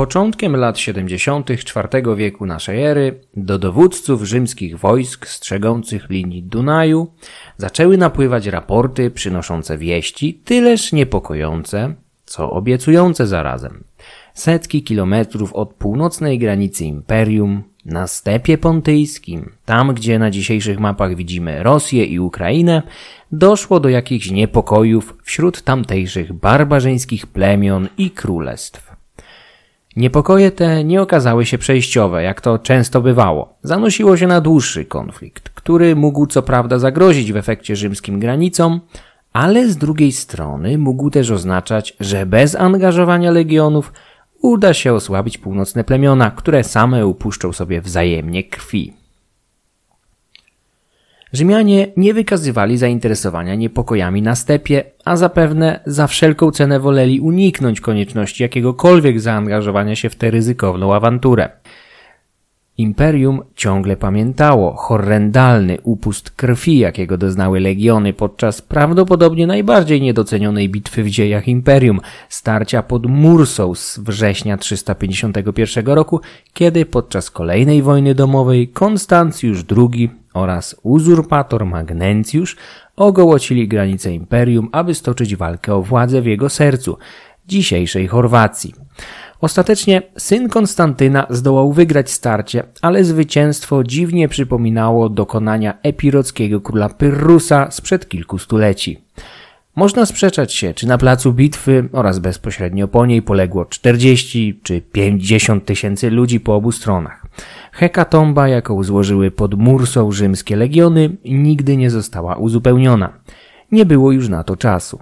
Początkiem lat 70. IV wieku naszej ery do dowódców rzymskich wojsk strzegących linii Dunaju zaczęły napływać raporty przynoszące wieści, tyleż niepokojące, co obiecujące zarazem. Setki kilometrów od północnej granicy imperium, na stepie pontyjskim, tam gdzie na dzisiejszych mapach widzimy Rosję i Ukrainę, doszło do jakichś niepokojów wśród tamtejszych barbarzyńskich plemion i królestw. Niepokoje te nie okazały się przejściowe, jak to często bywało. Zanosiło się na dłuższy konflikt, który mógł co prawda zagrozić w efekcie rzymskim granicom, ale z drugiej strony mógł też oznaczać, że bez angażowania legionów uda się osłabić północne plemiona, które same upuszczą sobie wzajemnie krwi. Rzymianie nie wykazywali zainteresowania niepokojami na stepie, a zapewne za wszelką cenę woleli uniknąć konieczności jakiegokolwiek zaangażowania się w tę ryzykowną awanturę. Imperium ciągle pamiętało horrendalny upust krwi, jakiego doznały legiony podczas prawdopodobnie najbardziej niedocenionej bitwy w dziejach Imperium, starcia pod Mursą z września 351 roku, kiedy podczas kolejnej wojny domowej Konstancjusz II oraz uzurpator Magnencjusz ogołocili granice imperium, aby stoczyć walkę o władzę w jego sercu, dzisiejszej Chorwacji. Ostatecznie syn Konstantyna zdołał wygrać starcie, ale zwycięstwo dziwnie przypominało dokonania epirockiego króla Pyrrusa sprzed kilku stuleci. Można sprzeczać się, czy na placu bitwy oraz bezpośrednio po niej poległo 40 czy 50 tysięcy ludzi po obu stronach. Hekatomba, jaką złożyły pod Mursą rzymskie legiony, nigdy nie została uzupełniona. Nie było już na to czasu.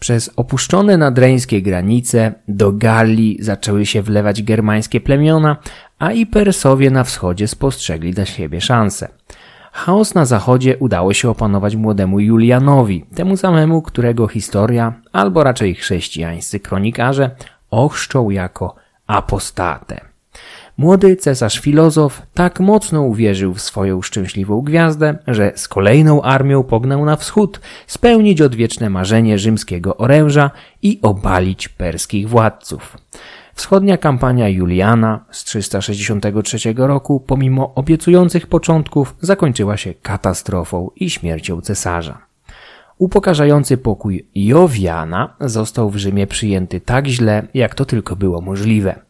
Przez opuszczone nadreńskie granice do Galii zaczęły się wlewać germańskie plemiona, a i Persowie na wschodzie spostrzegli dla siebie szansę. Chaos na zachodzie udało się opanować młodemu Julianowi, temu samemu, którego historia, albo raczej chrześcijańscy kronikarze, ochrzczą jako apostatę. Młody cesarz filozof tak mocno uwierzył w swoją szczęśliwą gwiazdę, że z kolejną armią pognał na wschód spełnić odwieczne marzenie rzymskiego oręża i obalić perskich władców. Wschodnia kampania Juliana z 363 roku, pomimo obiecujących początków, zakończyła się katastrofą i śmiercią cesarza. Upokarzający pokój Jowiana został w Rzymie przyjęty tak źle, jak to tylko było możliwe.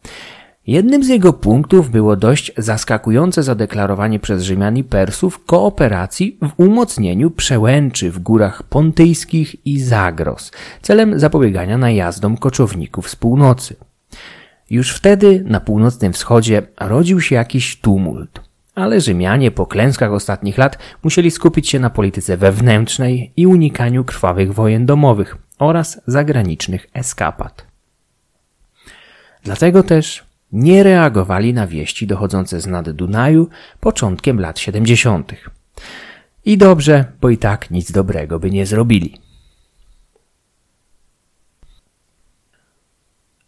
Jednym z jego punktów było dość zaskakujące zadeklarowanie przez Rzymian i Persów kooperacji w umocnieniu przełęczy w górach pontyjskich i Zagros, celem zapobiegania najazdom koczowników z północy. Już wtedy na północnym wschodzie rodził się jakiś tumult, ale Rzymianie po klęskach ostatnich lat musieli skupić się na polityce wewnętrznej i unikaniu krwawych wojen domowych oraz zagranicznych eskapad. Dlatego też nie reagowali na wieści dochodzące z nad Dunaju początkiem lat 70. I dobrze, bo i tak nic dobrego by nie zrobili.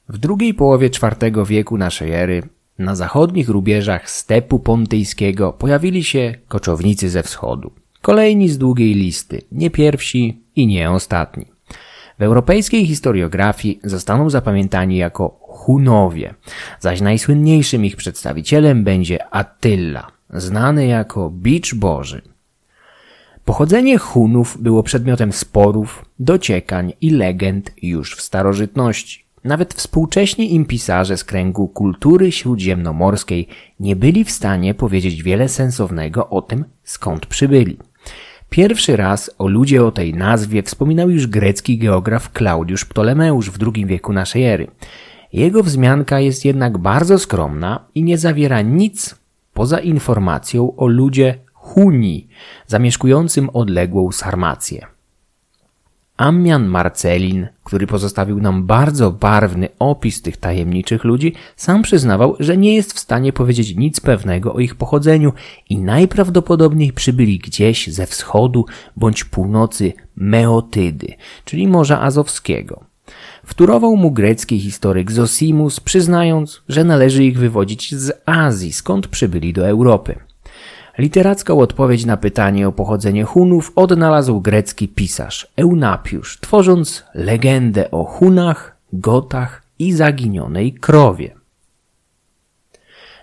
W drugiej połowie IV wieku naszej ery na zachodnich rubieżach stepu pontyjskiego pojawili się koczownicy ze wschodu. Kolejni z długiej listy, nie pierwsi i nie ostatni. W europejskiej historiografii zostaną zapamiętani jako Hunowie, zaś najsłynniejszym ich przedstawicielem będzie Attila, znany jako Bicz Boży. Pochodzenie Hunów było przedmiotem sporów, dociekań i legend już w starożytności. Nawet współcześni im pisarze z kręgu kultury śródziemnomorskiej nie byli w stanie powiedzieć wiele sensownego o tym, skąd przybyli. Pierwszy raz o ludzie o tej nazwie wspominał już grecki geograf Klaudiusz Ptolemeusz w II wieku naszej ery. Jego wzmianka jest jednak bardzo skromna i nie zawiera nic poza informacją o ludzie Huni, zamieszkującym odległą Sarmację. Ammian Marcelin, który pozostawił nam bardzo barwny opis tych tajemniczych ludzi, sam przyznawał, że nie jest w stanie powiedzieć nic pewnego o ich pochodzeniu i najprawdopodobniej przybyli gdzieś ze wschodu bądź północy Meotydy, czyli Morza Azowskiego. Wtórował mu grecki historyk Zosimus, przyznając, że należy ich wywodzić z Azji, skąd przybyli do Europy. Literacką odpowiedź na pytanie o pochodzenie Hunów odnalazł grecki pisarz Eunapiusz, tworząc legendę o Hunach, Gotach i zaginionej krowie.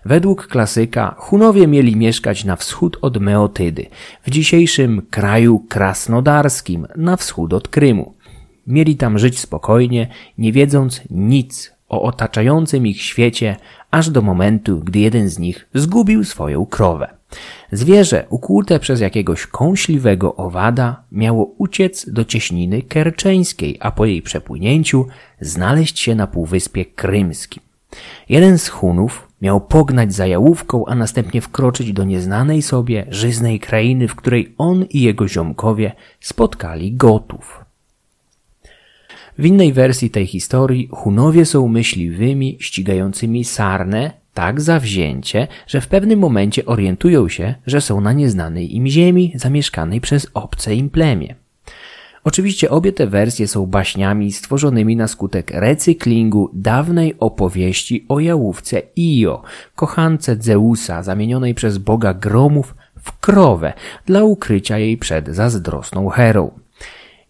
Według klasyka Hunowie mieli mieszkać na wschód od Meotydy, w dzisiejszym kraju krasnodarskim, na wschód od Krymu. Mieli tam żyć spokojnie, nie wiedząc nic o otaczającym ich świecie, aż do momentu, gdy jeden z nich zgubił swoją krowę. Zwierzę, ukłute przez jakiegoś kąśliwego owada, miało uciec do cieśniny kerczeńskiej, a po jej przepłynięciu znaleźć się na półwyspie krymskim. Jeden z Hunów miał pognać za jałówką, a następnie wkroczyć do nieznanej sobie żyznej krainy, w której on i jego ziomkowie spotkali Gotów. W innej wersji tej historii Hunowie są myśliwymi ścigającymi sarnę tak zawzięcie, że w pewnym momencie orientują się, że są na nieznanej im ziemi zamieszkanej przez obce im plemię. Oczywiście obie te wersje są baśniami stworzonymi na skutek recyklingu dawnej opowieści o jałówce Io, kochance Zeusa, zamienionej przez boga gromów w krowę dla ukrycia jej przed zazdrosną Herą.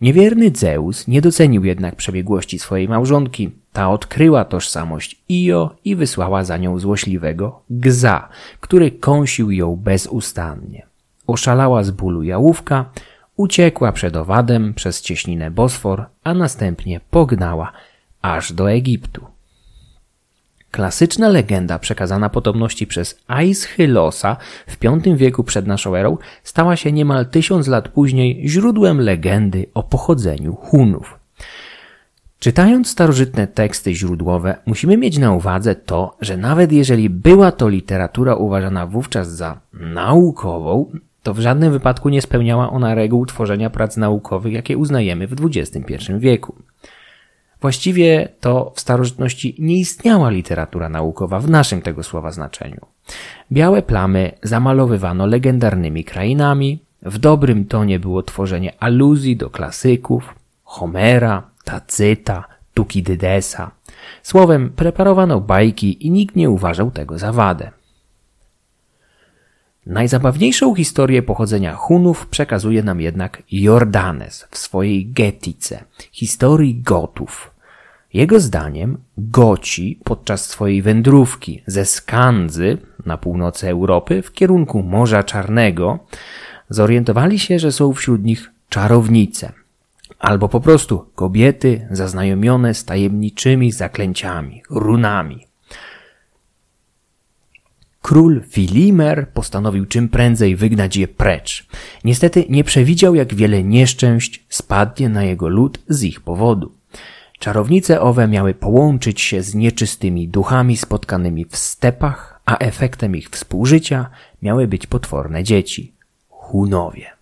Niewierny Zeus nie docenił jednak przebiegłości swojej małżonki. Ta odkryła tożsamość Io i wysłała za nią złośliwego Gza, który kąsił ją bezustannie. Oszalała z bólu jałówka, uciekła przed owadem przez cieśninę Bosfor, a następnie pognała aż do Egiptu. Klasyczna legenda przekazana potomności przez Aeschylosa w V wieku przed naszą erą stała się niemal tysiąc lat później źródłem legendy o pochodzeniu Hunów. Czytając starożytne teksty źródłowe, musimy mieć na uwadze to, że nawet jeżeli była to literatura uważana wówczas za naukową, to w żadnym wypadku nie spełniała ona reguł tworzenia prac naukowych, jakie uznajemy w XXI wieku. Właściwie to w starożytności nie istniała literatura naukowa w naszym tego słowa znaczeniu. Białe plamy zamalowywano legendarnymi krainami, w dobrym tonie było tworzenie aluzji do klasyków, Homera, Tacyta, Tukidydesa. Słowem, preparowano bajki i nikt nie uważał tego za wadę. Najzabawniejszą historię pochodzenia Hunów przekazuje nam jednak Jordanes w swojej Getice, historii Gotów. Jego zdaniem Goci podczas swojej wędrówki ze Skandzy na północy Europy w kierunku Morza Czarnego zorientowali się, że są wśród nich czarownice, albo po prostu kobiety zaznajomione z tajemniczymi zaklęciami, runami. Król Filimer postanowił czym prędzej wygnać je precz. Niestety nie przewidział, jak wiele nieszczęść spadnie na jego lud z ich powodu. Czarownice owe miały połączyć się z nieczystymi duchami spotkanymi w stepach, a efektem ich współżycia miały być potworne dzieci Hunowie.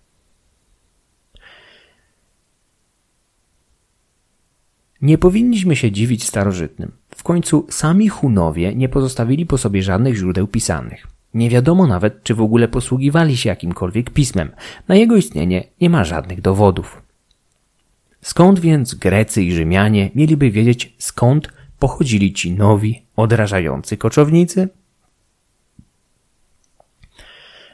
Nie powinniśmy się dziwić starożytnym. W końcu sami Hunowie nie pozostawili po sobie żadnych źródeł pisanych. Nie wiadomo nawet, czy w ogóle posługiwali się jakimkolwiek pismem. Na jego istnienie nie ma żadnych dowodów. Skąd więc Grecy i Rzymianie mieliby wiedzieć, skąd pochodzili ci nowi, odrażający koczownicy?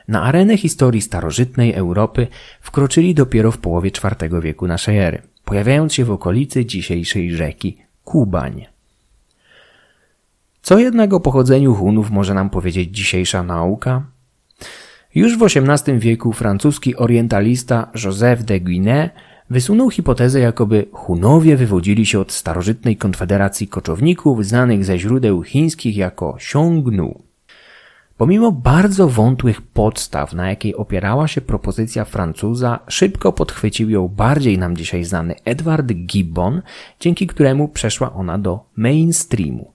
Na arenę historii starożytnej Europy wkroczyli dopiero w połowie IV wieku naszej ery, pojawiając się w okolicy dzisiejszej rzeki Kubań. Co jednak o pochodzeniu Hunów może nam powiedzieć dzisiejsza nauka? Już w XVIII wieku francuski orientalista Joseph de Guinet wysunął hipotezę, jakoby Hunowie wywodzili się od starożytnej konfederacji koczowników znanych ze źródeł chińskich jako Xiongnu. Pomimo bardzo wątłych podstaw, na jakiej opierała się propozycja Francuza, szybko podchwycił ją bardziej nam dzisiaj znany Edward Gibbon, dzięki któremu przeszła ona do mainstreamu.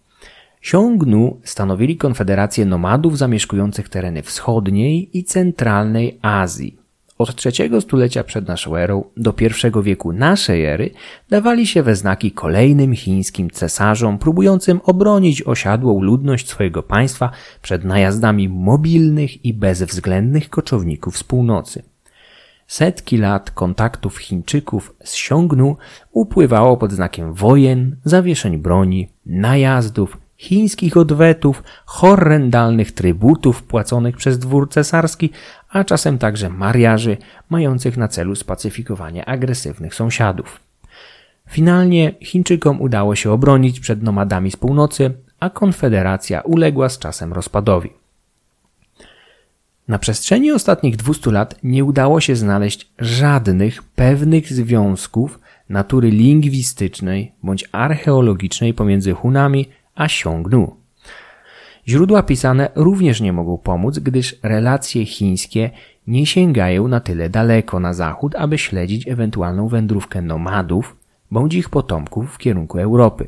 Xiongnu stanowili konfederację nomadów zamieszkujących tereny wschodniej i centralnej Azji. Od trzeciego stulecia przed naszą erą do pierwszego wieku naszej ery dawali się we znaki kolejnym chińskim cesarzom próbującym obronić osiadłą ludność swojego państwa przed najazdami mobilnych i bezwzględnych koczowników z północy. Setki lat kontaktów Chińczyków z Xiongnu upływało pod znakiem wojen, zawieszeń broni, najazdów chińskich odwetów, horrendalnych trybutów płaconych przez dwór cesarski, a czasem także mariaży mających na celu spacyfikowanie agresywnych sąsiadów. Finalnie Chińczykom udało się obronić przed nomadami z północy, a konfederacja uległa z czasem rozpadowi. Na przestrzeni ostatnich 200 lat nie udało się znaleźć żadnych pewnych związków natury lingwistycznej bądź archeologicznej pomiędzy Hunami a Xiongnu. Źródła pisane również nie mogą pomóc, gdyż relacje chińskie nie sięgają na tyle daleko na zachód, aby śledzić ewentualną wędrówkę nomadów bądź ich potomków w kierunku Europy.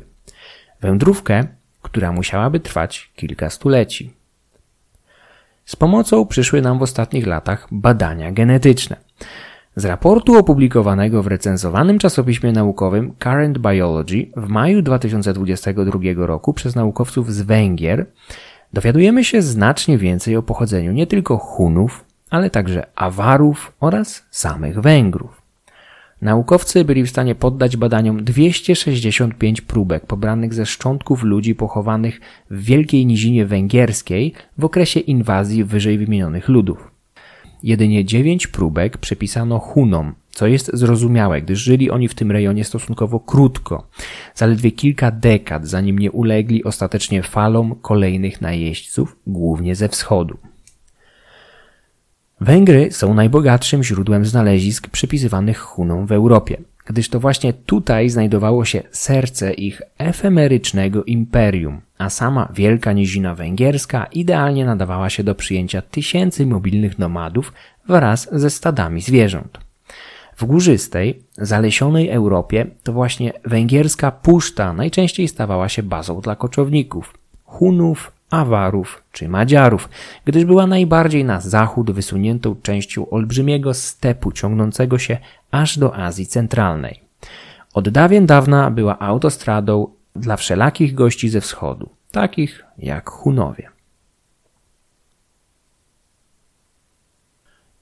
Wędrówkę, która musiałaby trwać kilka stuleci. Z pomocą przyszły nam w ostatnich latach badania genetyczne. Z raportu opublikowanego w recenzowanym czasopiśmie naukowym Current Biology w maju 2022 roku przez naukowców z Węgier dowiadujemy się znacznie więcej o pochodzeniu nie tylko Hunów, ale także Awarów oraz samych Węgrów. Naukowcy byli w stanie poddać badaniom 265 próbek pobranych ze szczątków ludzi pochowanych w Wielkiej Nizinie Węgierskiej w okresie inwazji wyżej wymienionych ludów. Jedynie 9 próbek przepisano Hunom, co jest zrozumiałe, gdyż żyli oni w tym rejonie stosunkowo krótko, zaledwie kilka dekad, zanim nie ulegli ostatecznie falom kolejnych najeźdźców, głównie ze wschodu. Węgry są najbogatszym źródłem znalezisk przypisywanych Hunom w Europie, gdyż to właśnie tutaj znajdowało się serce ich efemerycznego imperium, a sama wielka nizina węgierska idealnie nadawała się do przyjęcia tysięcy mobilnych nomadów wraz ze stadami zwierząt. W górzystej, zalesionej Europie to właśnie węgierska puszta najczęściej stawała się bazą dla koczowników, Hunów, Awarów czy Madziarów, gdyż była najbardziej na zachód wysuniętą częścią olbrzymiego stepu ciągnącego się aż do Azji Centralnej. Od dawien dawna była autostradą dla wszelakich gości ze wschodu, takich jak Hunowie.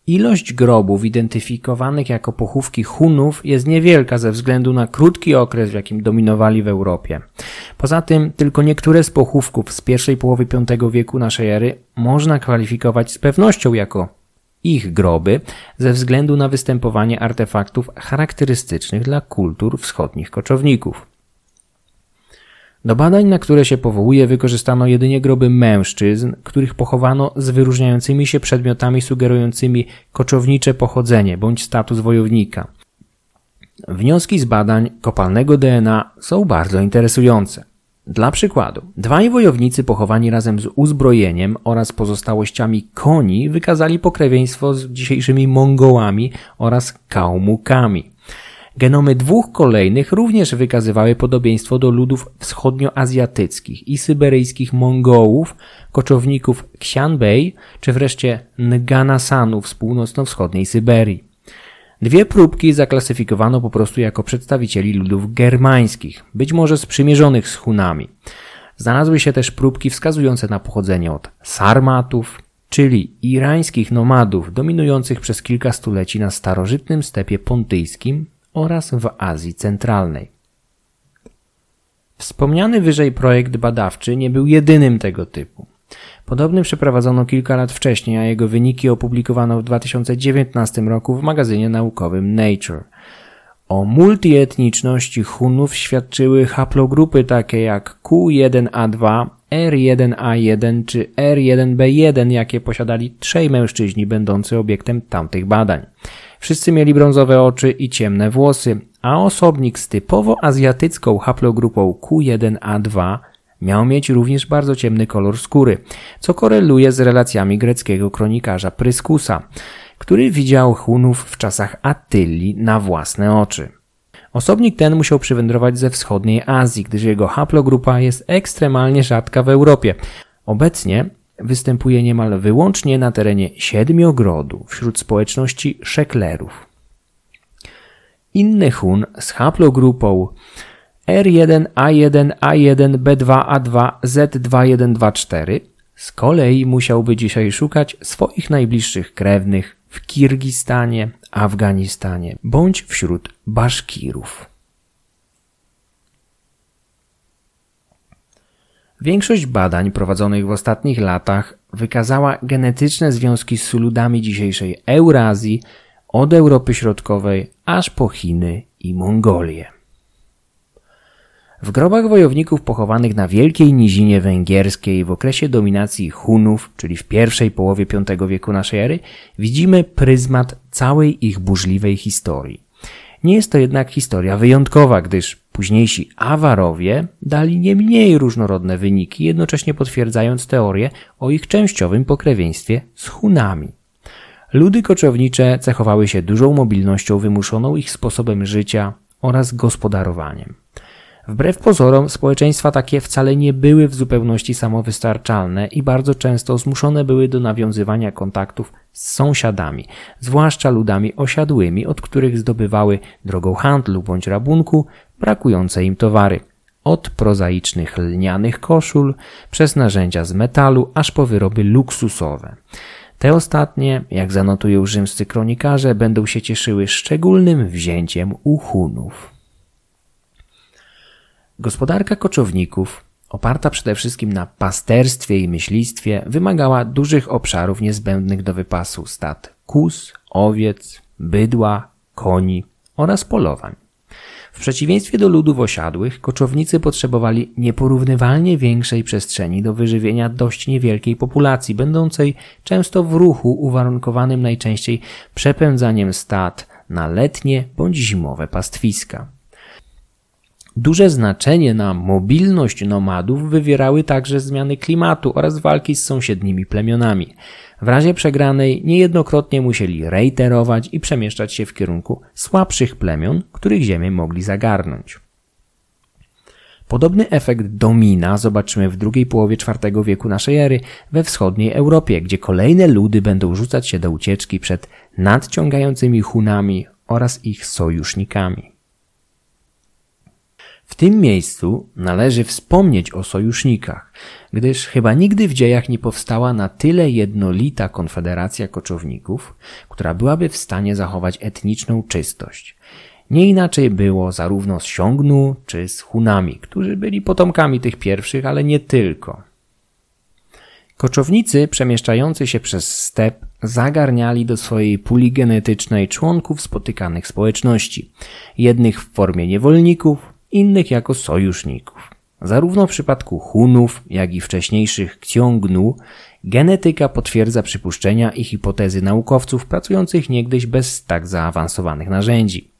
Ilość grobów identyfikowanych jako pochówki Hunów jest niewielka ze względu na krótki okres, w jakim dominowali w Europie. Poza tym tylko niektóre z pochówków z pierwszej połowy V wieku naszej ery można kwalifikować z pewnością jako ich groby ze względu na występowanie artefaktów charakterystycznych dla kultur wschodnich koczowników. Do badań, na które się powołuje, wykorzystano jedynie groby mężczyzn, których pochowano z wyróżniającymi się przedmiotami sugerującymi koczownicze pochodzenie bądź status wojownika. Wnioski z badań kopalnego DNA są bardzo interesujące. Dla przykładu, dwaj wojownicy pochowani razem z uzbrojeniem oraz pozostałościami koni wykazali pokrewieństwo z dzisiejszymi Mongołami oraz Kaumukami. Genomy dwóch kolejnych również wykazywały podobieństwo do ludów wschodnioazjatyckich i syberyjskich Mongołów, koczowników Xianbei czy wreszcie Nganasanów z północno-wschodniej Syberii. Dwie próbki zaklasyfikowano po prostu jako przedstawicieli ludów germańskich, być może sprzymierzonych z Hunami. Znalazły się też próbki wskazujące na pochodzenie od Sarmatów, czyli irańskich nomadów dominujących przez kilka stuleci na starożytnym stepie pontyjskim oraz w Azji Centralnej. Wspomniany wyżej projekt badawczy nie był jedynym tego typu. Podobny przeprowadzono kilka lat wcześniej, a jego wyniki opublikowano w 2019 roku w magazynie naukowym Nature. O multietniczności Hunów świadczyły haplogrupy takie jak Q1A2, R1A1 czy R1B1, jakie posiadali trzej mężczyźni będący obiektem tamtych badań. Wszyscy mieli brązowe oczy i ciemne włosy, a osobnik z typowo azjatycką haplogrupą Q1A2 miał mieć również bardzo ciemny kolor skóry, co koreluje z relacjami greckiego kronikarza Pryskusa, który widział Hunów w czasach Attylii na własne oczy. Osobnik ten musiał przywędrować ze wschodniej Azji, gdyż jego haplogrupa jest ekstremalnie rzadka w Europie. Obecnie występuje niemal wyłącznie na terenie Siedmiogrodu wśród społeczności szeklerów. Inny Hun z haplogrupą R1A1A1B2A2Z2124 z kolei musiałby dzisiaj szukać swoich najbliższych krewnych w Kirgistanie, Afganistanie bądź wśród Baszkirów. Większość badań prowadzonych w ostatnich latach wykazała genetyczne związki z ludami dzisiejszej Eurazji od Europy Środkowej aż po Chiny i Mongolię. W grobach wojowników pochowanych na Wielkiej Nizinie Węgierskiej w okresie dominacji Hunów, czyli w pierwszej połowie V wieku naszej ery, widzimy pryzmat całej ich burzliwej historii. Nie jest to jednak historia wyjątkowa, gdyż późniejsi Awarowie dali nie mniej różnorodne wyniki, jednocześnie potwierdzając teorię o ich częściowym pokrewieństwie z Hunami. Ludy koczownicze cechowały się dużą mobilnością wymuszoną ich sposobem życia oraz gospodarowaniem. Wbrew pozorom, społeczeństwa takie wcale nie były w zupełności samowystarczalne i bardzo często zmuszone były do nawiązywania kontaktów z sąsiadami, zwłaszcza ludami osiadłymi, od których zdobywały drogą handlu bądź rabunku brakujące im towary. Od prozaicznych lnianych koszul, przez narzędzia z metalu, aż po wyroby luksusowe. Te ostatnie, jak zanotują rzymscy kronikarze, będą się cieszyły szczególnym wzięciem u Hunów. Gospodarka koczowników, oparta przede wszystkim na pasterstwie i myślistwie, wymagała dużych obszarów niezbędnych do wypasu stad kus, owiec, bydła, koni oraz polowań. W przeciwieństwie do ludów osiadłych, koczownicy potrzebowali nieporównywalnie większej przestrzeni do wyżywienia dość niewielkiej populacji, będącej często w ruchu uwarunkowanym najczęściej przepędzaniem stad na letnie bądź zimowe pastwiska. Duże znaczenie na mobilność nomadów wywierały także zmiany klimatu oraz walki z sąsiednimi plemionami. W razie przegranej niejednokrotnie musieli reiterować i przemieszczać się w kierunku słabszych plemion, których ziemię mogli zagarnąć. Podobny efekt domina zobaczymy w drugiej połowie IV wieku naszej ery we wschodniej Europie, gdzie kolejne ludy będą rzucać się do ucieczki przed nadciągającymi Hunami oraz ich sojusznikami. W tym miejscu należy wspomnieć o sojusznikach, gdyż chyba nigdy w dziejach nie powstała na tyle jednolita konfederacja koczowników, która byłaby w stanie zachować etniczną czystość. Nie inaczej było zarówno z Siągnu czy z Hunami, którzy byli potomkami tych pierwszych, ale nie tylko. Koczownicy przemieszczający się przez step zagarniali do swojej puli genetycznej członków spotykanych społeczności, jednych w formie niewolników, innych jako sojuszników. Zarówno w przypadku Hunów, jak i wcześniejszych Ksiągnu, genetyka potwierdza przypuszczenia i hipotezy naukowców pracujących niegdyś bez tak zaawansowanych narzędzi.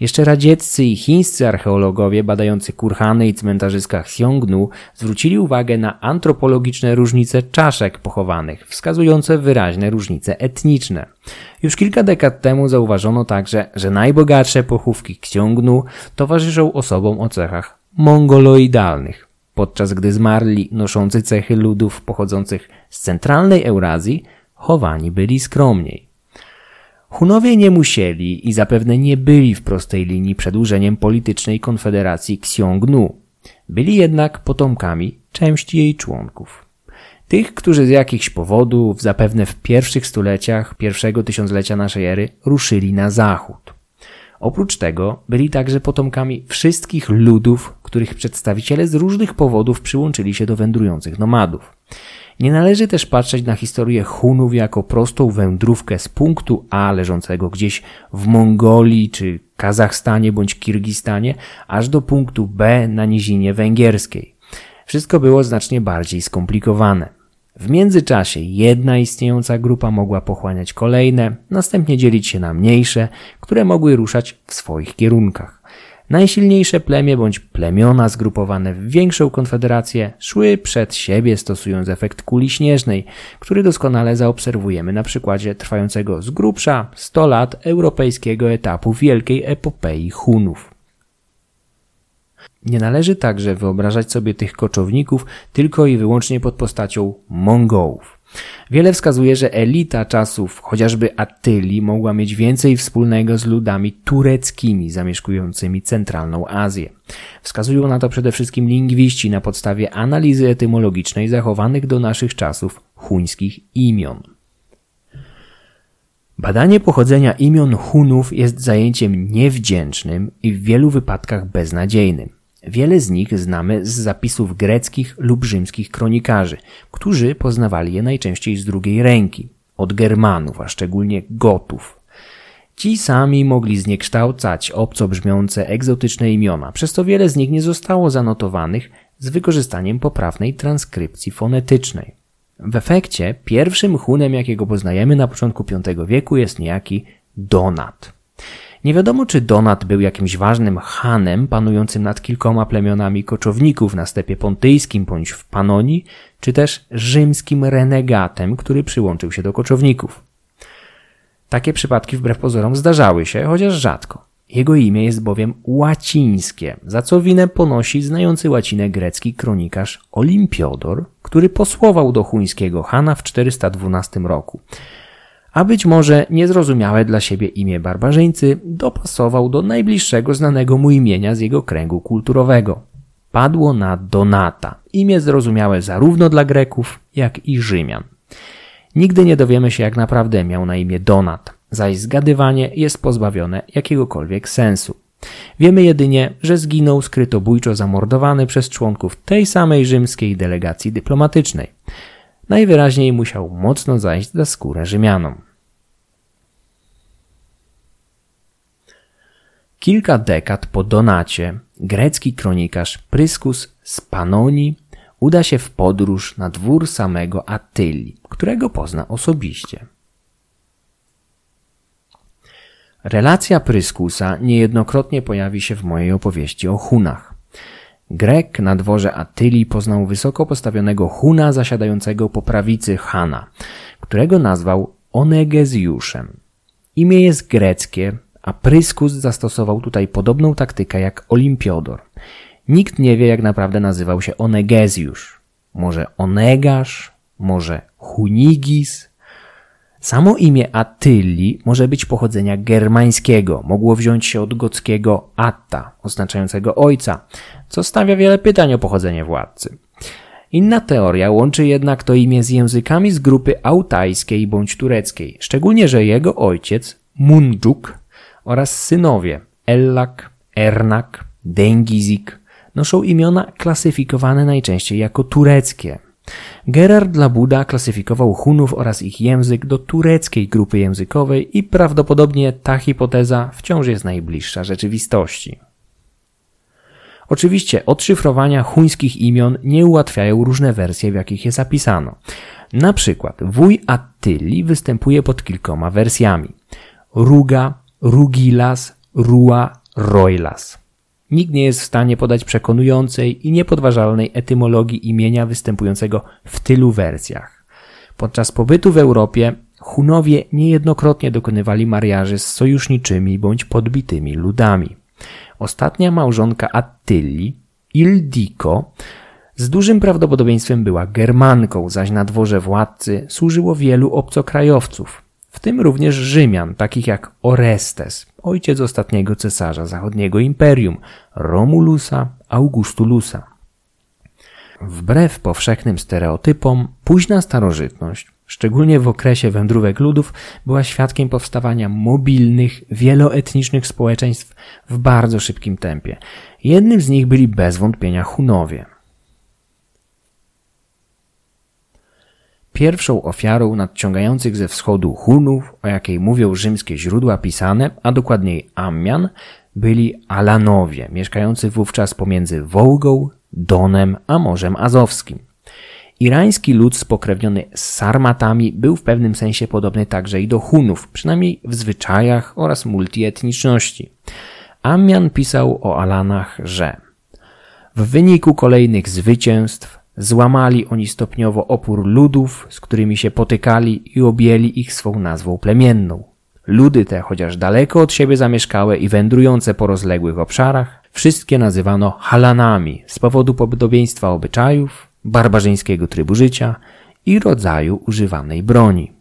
Jeszcze radzieccy i chińscy archeologowie badający kurhany i cmentarzyska Xiongnu zwrócili uwagę na antropologiczne różnice czaszek pochowanych, wskazujące wyraźne różnice etniczne. Już kilka dekad temu zauważono także, że najbogatsze pochówki Xiongnu towarzyszą osobom o cechach mongoloidalnych, podczas gdy zmarli noszący cechy ludów pochodzących z centralnej Eurazji chowani byli skromniej. Hunowie nie musieli i zapewne nie byli w prostej linii przedłużeniem politycznej konfederacji Xiongnu. Byli jednak potomkami części jej członków. Tych, którzy z jakichś powodów, zapewne w pierwszych stuleciach pierwszego tysiąclecia naszej ery, ruszyli na zachód. Oprócz tego byli także potomkami wszystkich ludów, których przedstawiciele z różnych powodów przyłączyli się do wędrujących nomadów. Nie należy też patrzeć na historię Hunów jako prostą wędrówkę z punktu A leżącego gdzieś w Mongolii czy Kazachstanie bądź Kirgistanie, aż do punktu B na nizinie węgierskiej. Wszystko było znacznie bardziej skomplikowane. W międzyczasie jedna istniejąca grupa mogła pochłaniać kolejne, następnie dzielić się na mniejsze, które mogły ruszać w swoich kierunkach. Najsilniejsze plemię bądź plemiona zgrupowane w większą konfederację szły przed siebie stosując efekt kuli śnieżnej, który doskonale zaobserwujemy na przykładzie trwającego z grubsza 100 lat europejskiego etapu wielkiej epopei Hunów. Nie należy także wyobrażać sobie tych koczowników tylko i wyłącznie pod postacią Mongołów. Wiele wskazuje, że elita czasów chociażby Attylii mogła mieć więcej wspólnego z ludami tureckimi zamieszkującymi centralną Azję. Wskazują na to przede wszystkim lingwiści na podstawie analizy etymologicznej zachowanych do naszych czasów chuńskich imion. Badanie pochodzenia imion Hunów jest zajęciem niewdzięcznym i w wielu wypadkach beznadziejnym. Wiele z nich znamy z zapisów greckich lub rzymskich kronikarzy, którzy poznawali je najczęściej z drugiej ręki, od Germanów, a szczególnie Gotów. Ci sami mogli zniekształcać obco brzmiące egzotyczne imiona, przez to wiele z nich nie zostało zanotowanych z wykorzystaniem poprawnej transkrypcji fonetycznej. W efekcie pierwszym Hunem, jakiego poznajemy na początku V wieku jest niejaki Donat. Nie wiadomo, czy Donat był jakimś ważnym hanem panującym nad kilkoma plemionami koczowników na stepie pontyjskim bądź w Panonii, czy też rzymskim renegatem, który przyłączył się do koczowników. Takie przypadki wbrew pozorom zdarzały się, chociaż rzadko. Jego imię jest bowiem łacińskie, za co winę ponosi znający łacinę grecki kronikarz Olimpiodor, który posłował do chuńskiego Hana w 412 roku. A być może niezrozumiałe dla siebie imię barbarzyńcy dopasował do najbliższego znanego mu imienia z jego kręgu kulturowego. Padło na Donata, imię zrozumiałe zarówno dla Greków, jak i Rzymian. Nigdy nie dowiemy się, jak naprawdę miał na imię Donat, zaś zgadywanie jest pozbawione jakiegokolwiek sensu. Wiemy jedynie, że zginął skrytobójczo zamordowany przez członków tej samej rzymskiej delegacji dyplomatycznej. Najwyraźniej musiał mocno zajść za skórę Rzymianom. Kilka dekad po Donacie grecki kronikarz Pryskus z Panonii uda się w podróż na dwór samego Attyli, którego pozna osobiście. Relacja Pryskusa niejednokrotnie pojawi się w mojej opowieści o Hunach. Grek na dworze Attyli poznał wysoko postawionego Huna zasiadającego po prawicy Hana, którego nazwał Onegezjuszem. Imię jest greckie, a Pryskus zastosował tutaj podobną taktykę jak Olimpiodor. Nikt nie wie, jak naprawdę nazywał się Onegezjusz. Może Onegasz, może Hunigis. Samo imię Attyli może być pochodzenia germańskiego, mogło wziąć się od gockiego Atta, oznaczającego ojca, co stawia wiele pytań o pochodzenie władcy. Inna teoria łączy jednak to imię z językami z grupy autajskiej bądź tureckiej, szczególnie, że jego ojciec, Mundżuk, oraz synowie, Ellak, Ernak, Dengizik, noszą imiona klasyfikowane najczęściej jako tureckie. Gerard Labuda klasyfikował Hunów oraz ich język do tureckiej grupy językowej i prawdopodobnie ta hipoteza wciąż jest najbliższa rzeczywistości. Oczywiście odszyfrowania chuńskich imion nie ułatwiają różne wersje, w jakich je zapisano. Na przykład wuj Attyli występuje pod kilkoma wersjami. Ruga, Rugilas, Rua, Roilas. Nikt nie jest w stanie podać przekonującej i niepodważalnej etymologii imienia występującego w tylu wersjach. Podczas pobytu w Europie Hunowie niejednokrotnie dokonywali mariaży z sojuszniczymi bądź podbitymi ludami. Ostatnia małżonka Attyli, Ildiko, z dużym prawdopodobieństwem była Germanką, zaś na dworze władcy służyło wielu obcokrajowców, w tym również Rzymian, takich jak Orestes, ojciec ostatniego cesarza zachodniego imperium, Romulusa Augustulusa. Wbrew powszechnym stereotypom, późna starożytność, szczególnie w okresie wędrówek ludów, była świadkiem powstawania mobilnych, wieloetnicznych społeczeństw w bardzo szybkim tempie. Jednym z nich byli bez wątpienia Hunowie. Pierwszą ofiarą nadciągających ze wschodu Hunów, o jakiej mówią rzymskie źródła pisane, a dokładniej Ammian, byli Alanowie, mieszkający wówczas pomiędzy Wołgą, Donem a Morzem Azowskim. Irański lud spokrewniony z Sarmatami był w pewnym sensie podobny także i do Hunów, przynajmniej w zwyczajach oraz multietniczności. Ammian pisał o Alanach, że w wyniku kolejnych zwycięstw Złamali oni stopniowo opór ludów, z którymi się potykali i objęli ich swą nazwą plemienną. Ludy te, chociaż daleko od siebie zamieszkałe i wędrujące po rozległych obszarach, wszystkie nazywano halanami z powodu podobieństwa obyczajów, barbarzyńskiego trybu życia i rodzaju używanej broni.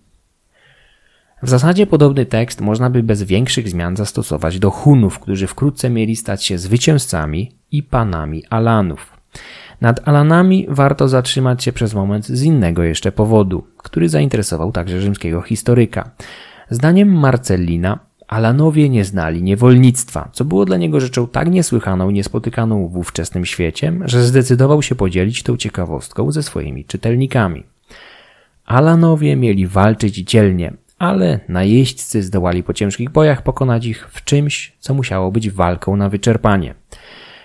W zasadzie podobny tekst można by bez większych zmian zastosować do Hunów, którzy wkrótce mieli stać się zwycięzcami i panami Alanów. Nad Alanami warto zatrzymać się przez moment z innego jeszcze powodu, który zainteresował także rzymskiego historyka. Zdaniem Marcellina, Alanowie nie znali niewolnictwa, co było dla niego rzeczą tak niesłychaną i niespotykaną w ówczesnym świecie, że zdecydował się podzielić tą ciekawostką ze swoimi czytelnikami. Alanowie mieli walczyć dzielnie, ale najeźdźcy zdołali po ciężkich bojach pokonać ich w czymś, co musiało być walką na wyczerpanie.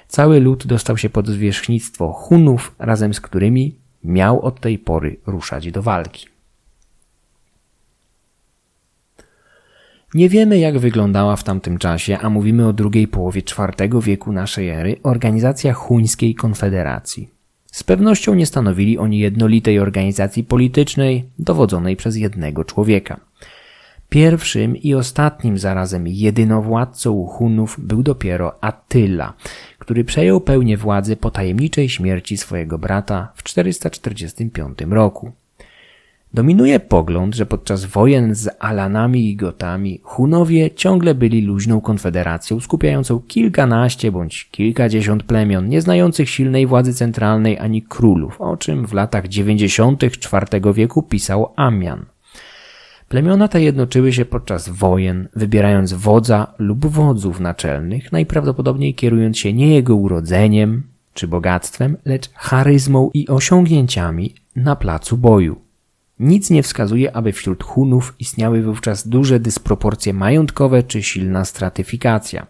Cały lud dostał się pod zwierzchnictwo Hunów, razem z którymi miał od tej pory ruszać do walki. Nie wiemy, jak wyglądała w tamtym czasie, a mówimy o drugiej połowie IV wieku naszej ery, organizacja Chuńskiej Konfederacji. Z pewnością nie stanowili oni jednolitej organizacji politycznej dowodzonej przez jednego człowieka. Pierwszym i ostatnim zarazem jedynowładcą Hunów był dopiero Attyla, który przejął pełnię władzy po tajemniczej śmierci swojego brata w 445 roku. Dominuje pogląd, że podczas wojen z Alanami i Gotami Hunowie ciągle byli luźną konfederacją skupiającą kilkanaście bądź kilkadziesiąt plemion, nie znających silnej władzy centralnej ani królów, o czym w latach 90. IV wieku pisał Amian. Plemiona te jednoczyły się podczas wojen, wybierając wodza lub wodzów naczelnych, najprawdopodobniej kierując się nie jego urodzeniem czy bogactwem, lecz charyzmą i osiągnięciami na placu boju. Nic nie wskazuje, aby wśród Hunów istniały wówczas duże dysproporcje majątkowe czy silna stratyfikacja.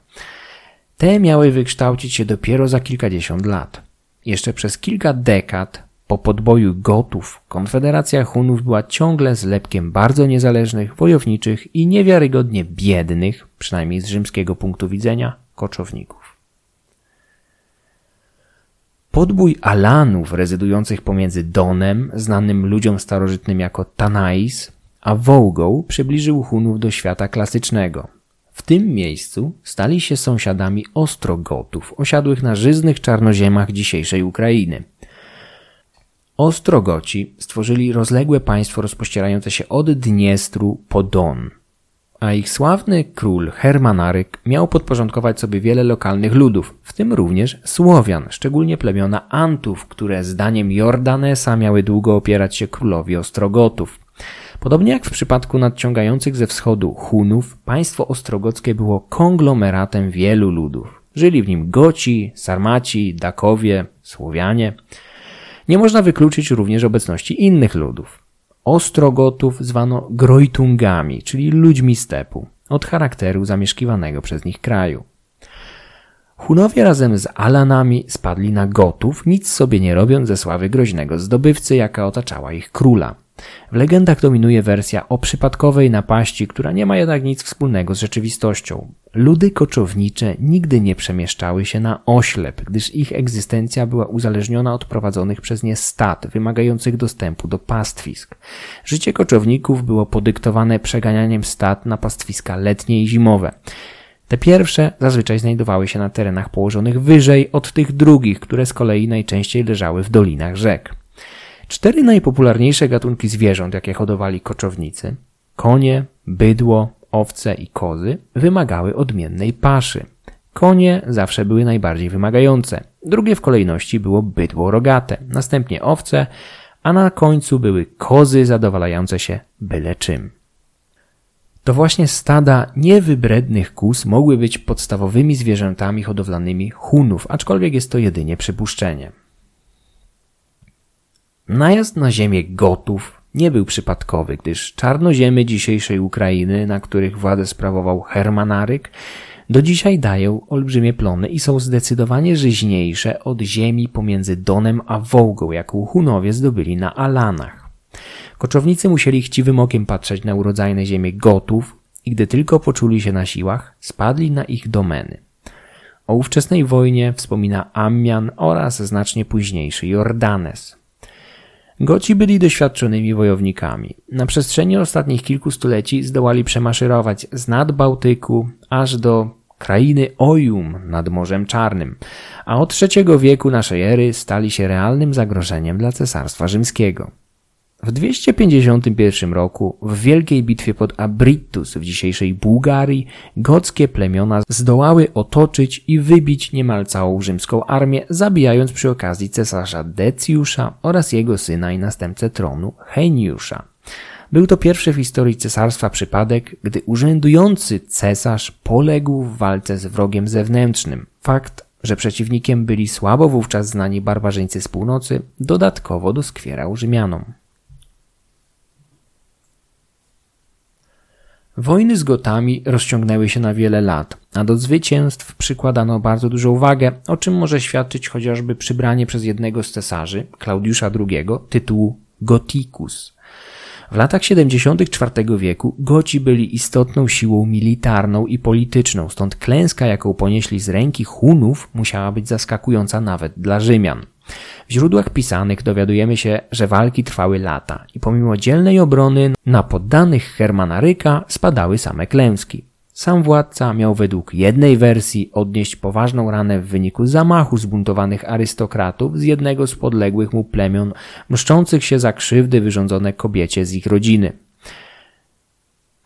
Te miały wykształcić się dopiero za kilkadziesiąt lat. Jeszcze przez kilka dekad po podboju Gotów konfederacja Hunów była ciągle zlepkiem bardzo niezależnych, wojowniczych i niewiarygodnie biednych, przynajmniej z rzymskiego punktu widzenia, koczowników. Podbój Alanów rezydujących pomiędzy Donem, znanym ludziom starożytnym jako Tanais, a Wołgą przybliżył Hunów do świata klasycznego. W tym miejscu stali się sąsiadami Ostrogotów, osiadłych na żyznych czarnoziemach dzisiejszej Ukrainy. Ostrogoci stworzyli rozległe państwo rozpościerające się od Dniestru po Don, a ich sławny król Hermanaryk miał podporządkować sobie wiele lokalnych ludów, w tym również Słowian, szczególnie plemiona Antów, które zdaniem Jordanesa miały długo opierać się królowi Ostrogotów. Podobnie jak w przypadku nadciągających ze wschodu Hunów, państwo ostrogockie było konglomeratem wielu ludów. Żyli w nim Goci, Sarmaci, Dakowie, Słowianie. Nie można wykluczyć również obecności innych ludów. Ostrogotów zwano Grojtungami, czyli ludźmi stepu, od charakteru zamieszkiwanego przez nich kraju. Hunowie razem z Alanami spadli na Gotów, nic sobie nie robiąc ze sławy groźnego zdobywcy, jaka otaczała ich króla. W legendach dominuje wersja o przypadkowej napaści, która nie ma jednak nic wspólnego z rzeczywistością. Ludy koczownicze nigdy nie przemieszczały się na oślep, gdyż ich egzystencja była uzależniona od prowadzonych przez nie stad, wymagających dostępu do pastwisk. Życie koczowników było podyktowane przeganianiem stad na pastwiska letnie i zimowe. Te pierwsze zazwyczaj znajdowały się na terenach położonych wyżej od tych drugich, które z kolei najczęściej leżały w dolinach rzek. Cztery najpopularniejsze gatunki zwierząt, jakie hodowali koczownicy konie, bydło, owce i kozy wymagały odmiennej paszy. Konie zawsze były najbardziej wymagające. Drugie w kolejności było bydło rogate, następnie owce, a na końcu były kozy zadowalające się byle czym. To właśnie stada niewybrednych kóz mogły być podstawowymi zwierzętami hodowlanymi Hunów, aczkolwiek jest to jedynie przypuszczenie. Najazd na ziemię Gotów nie był przypadkowy, gdyż czarnoziemy dzisiejszej Ukrainy, na których władzę sprawował Hermanaryk, do dzisiaj dają olbrzymie plony i są zdecydowanie żyźniejsze od ziemi pomiędzy Donem a Wołgą, jaką Hunowie zdobyli na Alanach. Koczownicy musieli chciwym okiem patrzeć na urodzajne ziemię Gotów i gdy tylko poczuli się na siłach, spadli na ich domeny. O ówczesnej wojnie wspomina Ammian oraz znacznie późniejszy Jordanes. Goci byli doświadczonymi wojownikami. Na przestrzeni ostatnich kilku stuleci zdołali przemaszerować z nad Bałtyku aż do krainy Ojum nad Morzem Czarnym, a od III wieku naszej ery stali się realnym zagrożeniem dla Cesarstwa Rzymskiego. W 251 roku w wielkiej bitwie pod Abritus w dzisiejszej Bułgarii gockie plemiona zdołały otoczyć i wybić niemal całą rzymską armię, zabijając przy okazji cesarza Decjusza oraz jego syna i następcę tronu Heniusza. Był to pierwszy w historii cesarstwa przypadek, gdy urzędujący cesarz poległ w walce z wrogiem zewnętrznym. Fakt, że przeciwnikiem byli słabo wówczas znani barbarzyńcy z północy, dodatkowo doskwierał Rzymianom. Wojny z Gotami rozciągnęły się na wiele lat, a do zwycięstw przykładano bardzo dużą uwagę, o czym może świadczyć chociażby przybranie przez jednego z cesarzy, Klaudiusza II, tytułu Goticus. W latach 70. IV wieku Goci byli istotną siłą militarną i polityczną, stąd klęska, jaką ponieśli z ręki Hunów, musiała być zaskakująca nawet dla Rzymian. W źródłach pisanych dowiadujemy się, że walki trwały lata i pomimo dzielnej obrony na poddanych Hermanaryka spadały same klęski. Sam władca miał według jednej wersji odnieść poważną ranę w wyniku zamachu zbuntowanych arystokratów z jednego z podległych mu plemion, mszczących się za krzywdy wyrządzone kobiecie z ich rodziny.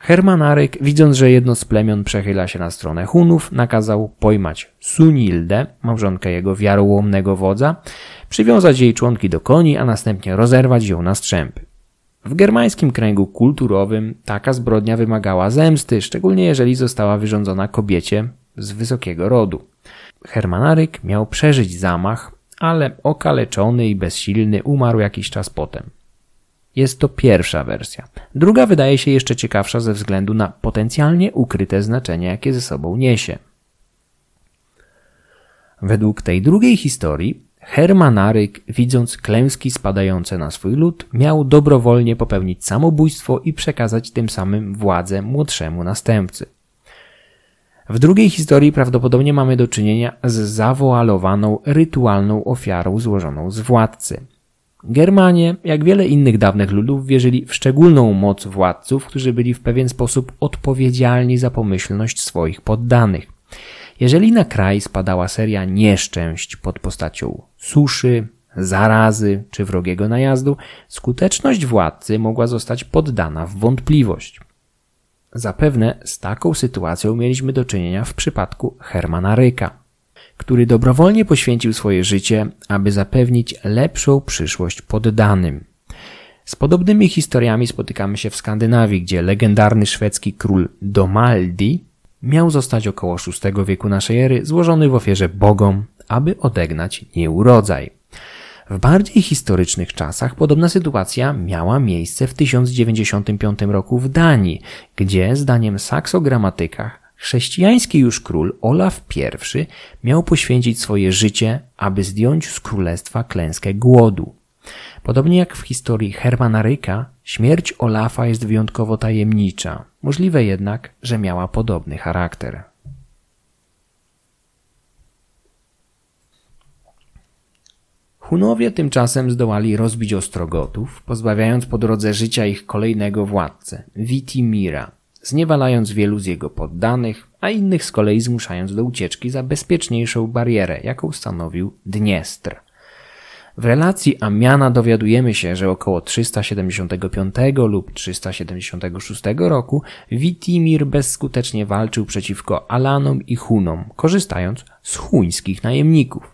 Hermanaryk, widząc, że jedno z plemion przechyla się na stronę Hunów, nakazał pojmać Sunildę, małżonkę jego wiarołomnego wodza, przywiązać jej członki do koni, a następnie rozerwać ją na strzępy. W germańskim kręgu kulturowym taka zbrodnia wymagała zemsty, szczególnie jeżeli została wyrządzona kobiecie z wysokiego rodu. Hermanaryk miał przeżyć zamach, ale okaleczony i bezsilny umarł jakiś czas potem. Jest to pierwsza wersja. Druga wydaje się jeszcze ciekawsza ze względu na potencjalnie ukryte znaczenie, jakie ze sobą niesie. Według tej drugiej historii Hermanaryk, widząc klęski spadające na swój lud, miał dobrowolnie popełnić samobójstwo i przekazać tym samym władzę młodszemu następcy. W drugiej historii prawdopodobnie mamy do czynienia z zawoalowaną rytualną ofiarą złożoną z władcy. Germanie, jak wiele innych dawnych ludów, wierzyli w szczególną moc władców, którzy byli w pewien sposób odpowiedzialni za pomyślność swoich poddanych. Jeżeli na kraj spadała seria nieszczęść pod postacią suszy, zarazy czy wrogiego najazdu, skuteczność władcy mogła zostać poddana w wątpliwość. Zapewne z taką sytuacją mieliśmy do czynienia w przypadku Hermana Ryka, który dobrowolnie poświęcił swoje życie, aby zapewnić lepszą przyszłość poddanym. Z podobnymi historiami spotykamy się w Skandynawii, gdzie legendarny szwedzki król Domaldi miał zostać około VI wieku naszej ery złożony w ofierze bogom, aby odegnać nieurodzaj. W bardziej historycznych czasach podobna sytuacja miała miejsce w 1095 roku w Danii, gdzie, zdaniem saksogrammatykach, chrześcijański już król Olaf I miał poświęcić swoje życie, aby zdjąć z królestwa klęskę głodu. Podobnie jak w historii Hermana Ryka, śmierć Olafa jest wyjątkowo tajemnicza. Możliwe jednak, że miała podobny charakter. Hunowie tymczasem zdołali rozbić Ostrogotów, pozbawiając po drodze życia ich kolejnego władcę, Witimira, zniewalając wielu z jego poddanych, a innych z kolei zmuszając do ucieczki za bezpieczniejszą barierę, jaką stanowił Dniestr – w relacji Amiana dowiadujemy się, że około 375 lub 376 roku Witimir bezskutecznie walczył przeciwko Alanom i Hunom, korzystając z chuńskich najemników.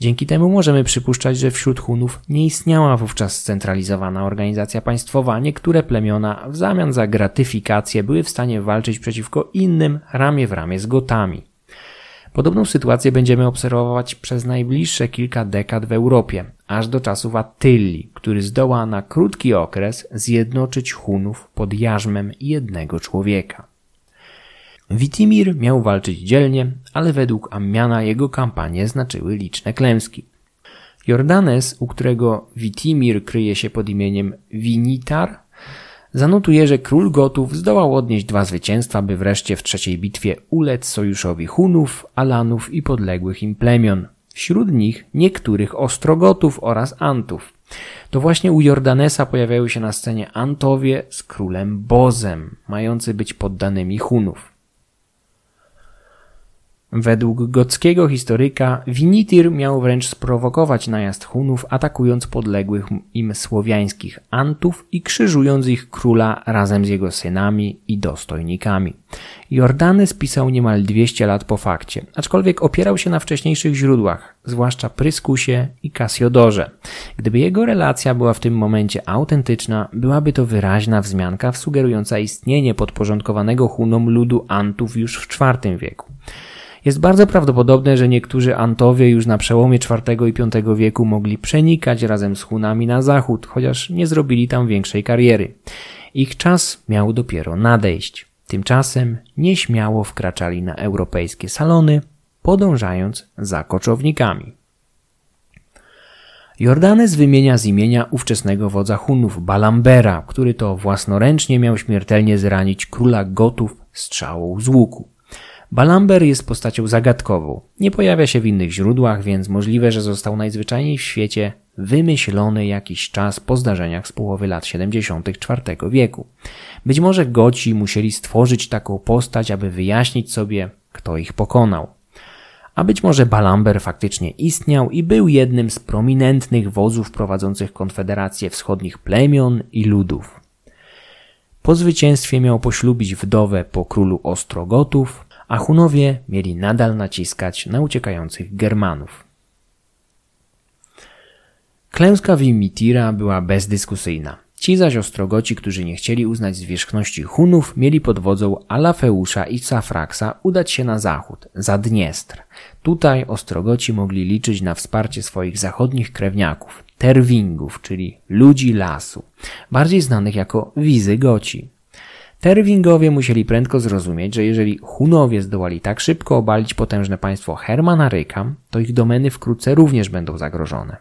Dzięki temu możemy przypuszczać, że wśród Hunów nie istniała wówczas scentralizowana organizacja państwowa. Niektóre plemiona w zamian za gratyfikację były w stanie walczyć przeciwko innym ramię w ramię z Gotami. Podobną sytuację będziemy obserwować przez najbliższe kilka dekad w Europie, aż do czasów Attylli, który zdoła na krótki okres zjednoczyć Hunów pod jarzmem jednego człowieka. Witimir miał walczyć dzielnie, ale według Ammiana jego kampanie znaczyły liczne klęski. Jordanes, u którego Witimir kryje się pod imieniem Vinitar, Zanotuje, że król Gotów zdołał odnieść dwa zwycięstwa, by wreszcie w trzeciej bitwie ulec sojuszowi Hunów, Alanów i podległych im plemion. Wśród nich niektórych Ostrogotów oraz Antów. To właśnie u Jordanesa pojawiały się na scenie Antowie z królem Bozem, mający być poddanymi Hunów. Według gockiego historyka Winitir miał wręcz sprowokować najazd Hunów, atakując podległych im słowiańskich Antów i krzyżując ich króla razem z jego synami i dostojnikami. Jordany spisał niemal 200 lat po fakcie, aczkolwiek opierał się na wcześniejszych źródłach, zwłaszcza Pryskusie i Kasiodorze. Gdyby jego relacja była w tym momencie autentyczna, byłaby to wyraźna wzmianka sugerująca istnienie podporządkowanego Hunom ludu Antów już w IV wieku. Jest bardzo prawdopodobne, że niektórzy Antowie już na przełomie IV i V wieku mogli przenikać razem z Hunami na zachód, chociaż nie zrobili tam większej kariery. Ich czas miał dopiero nadejść. Tymczasem nieśmiało wkraczali na europejskie salony, podążając za koczownikami. Jordanes wymienia z imienia ówczesnego wodza Hunów Balambera, który to własnoręcznie miał śmiertelnie zranić króla Gotów strzałą z łuku. Balamber jest postacią zagadkową. Nie pojawia się w innych źródłach, więc możliwe, że został najzwyczajniej w świecie wymyślony jakiś czas po zdarzeniach z połowy lat 70. IV wieku. Być może Goci musieli stworzyć taką postać, aby wyjaśnić sobie, kto ich pokonał. A być może Balamber faktycznie istniał i był jednym z prominentnych wodzów prowadzących konfederację wschodnich plemion i ludów. Po zwycięstwie miał poślubić wdowę po królu Ostrogotów, a Hunowie mieli nadal naciskać na uciekających Germanów. Klęska Wimitira była bezdyskusyjna. Ci zaś Ostrogoci, którzy nie chcieli uznać zwierzchności Hunów, mieli pod wodzą Alafeusza i Safraksa udać się na zachód, za Dniestr. Tutaj Ostrogoci mogli liczyć na wsparcie swoich zachodnich krewniaków, Terwingów, czyli ludzi lasu, bardziej znanych jako Wizygoci. Terwingowie musieli prędko zrozumieć, że jeżeli Hunowie zdołali tak szybko obalić potężne państwo Hermanaryka, to ich domeny wkrótce również będą zagrożone.